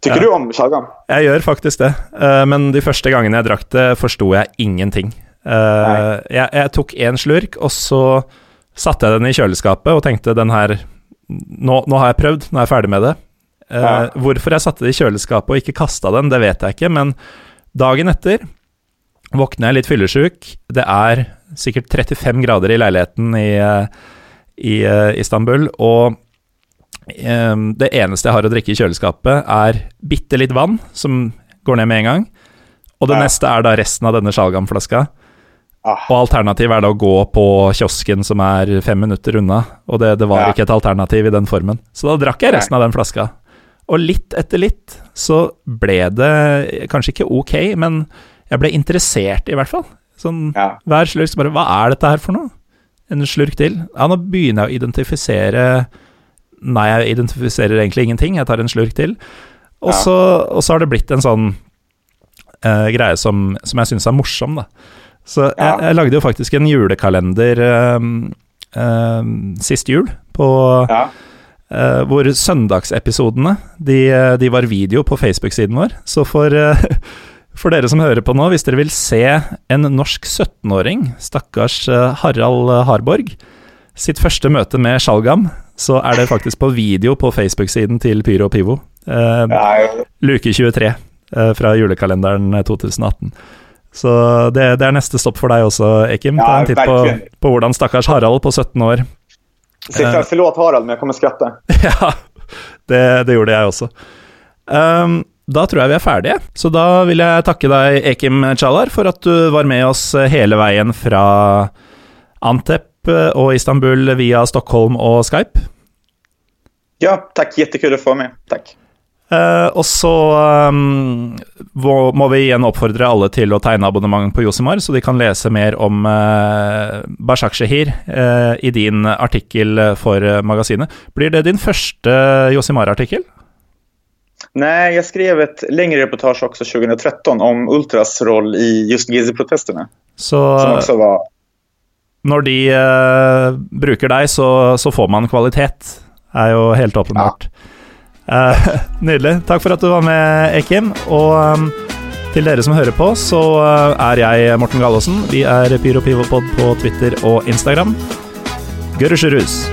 B: Tycker ja. du om shalgam?
A: Jag gör faktiskt det. Men de första gångerna jag drack det förstod jag ingenting. Uh, jeg, jeg, tok én slurk, og så satte jeg den i kjøleskapet og tenkte den nå, nå, har jeg prøvd, nå er jeg ferdig med det. Uh, ja. Hvorfor jeg satte det i kjøleskapet og ikke kasta den, det vet jeg ikke, men dagen etter våkner litt fyllesyk. Det er sikkert 35 grader i leiligheten i, i uh, Istanbul, og det eneste jeg har å drikke i kjøleskapet, er bitte litt vann, som går ned med en gang. Og det ja. neste er da resten av denne sjalgamflaska. Ah. Og alternativet er da å gå på kiosken som er fem minutter unna, og det, det var ja. ikke et alternativ i den formen. Så da drakk jeg resten av den flaska. Og litt etter litt så ble det kanskje ikke ok, men jeg ble interessert, i hvert fall. Sånn ja. hver slurk så bare Hva er dette her for noe? En slurk til? Ja, nå begynner jeg å identifisere Nei, jeg identifiserer egentlig ingenting, jeg tar en slurk til. Og, så, og så har det blitt en sånn uh, greie som, som jeg syns er morsom, da. Så jeg, jeg, lagde jo faktisk en julekalender um, um, sist jul, på ja. uh, hvor søndagsepisodene de, de, var video på Facebook-siden vår. Så for, uh, for, dere som hører på nå, hvis dere vil se en norsk 17-åring, stakkars uh, Harald Harborg, sitt første møte med Sjalgam, så er det faktisk på video på Facebook-siden til Pyro og Pivo. luke 23 fra julekalenderen 2018. Så det, det, er neste stopp for deg også, Ekim. Ta en titt på, på hvordan stakkars Harald på 17 år
B: uh, Förlåt Harald, men jeg kommer skratte. (laughs)
A: ja, det, det, gjorde jeg også. Um, da tror jeg vi er ferdige. Så da vil jeg takke deg, Ekim Chalar, for at du var med oss hele veien fra Antep og Istanbul via Stockholm og Skype.
B: Ja, takk. Jättekul å få med. Takk.
A: Uh, og så um, må vi igjen oppfordre alle til å tegne abonnement på Josimar, så de kan lese mer om uh, Bashak Shehir uh, i din artikkel for magasinet. Blir det din første Josimar-artikkel?
B: Nej, jag skrev ett längre reportage också 2013 om Ultras roll i just Gezi-protesterna.
A: Så som också var... når de bruker deg, så, så, får man kvalitet, er jo helt åpenbart. Ja. Uh, (laughs) nydelig. Takk for at du var med, Ekim. Og um, til dere som hører på, så uh, er jeg Morten Gallaasen. Vi er Pyro Pivopod på Twitter og Instagram. Görüşürüz.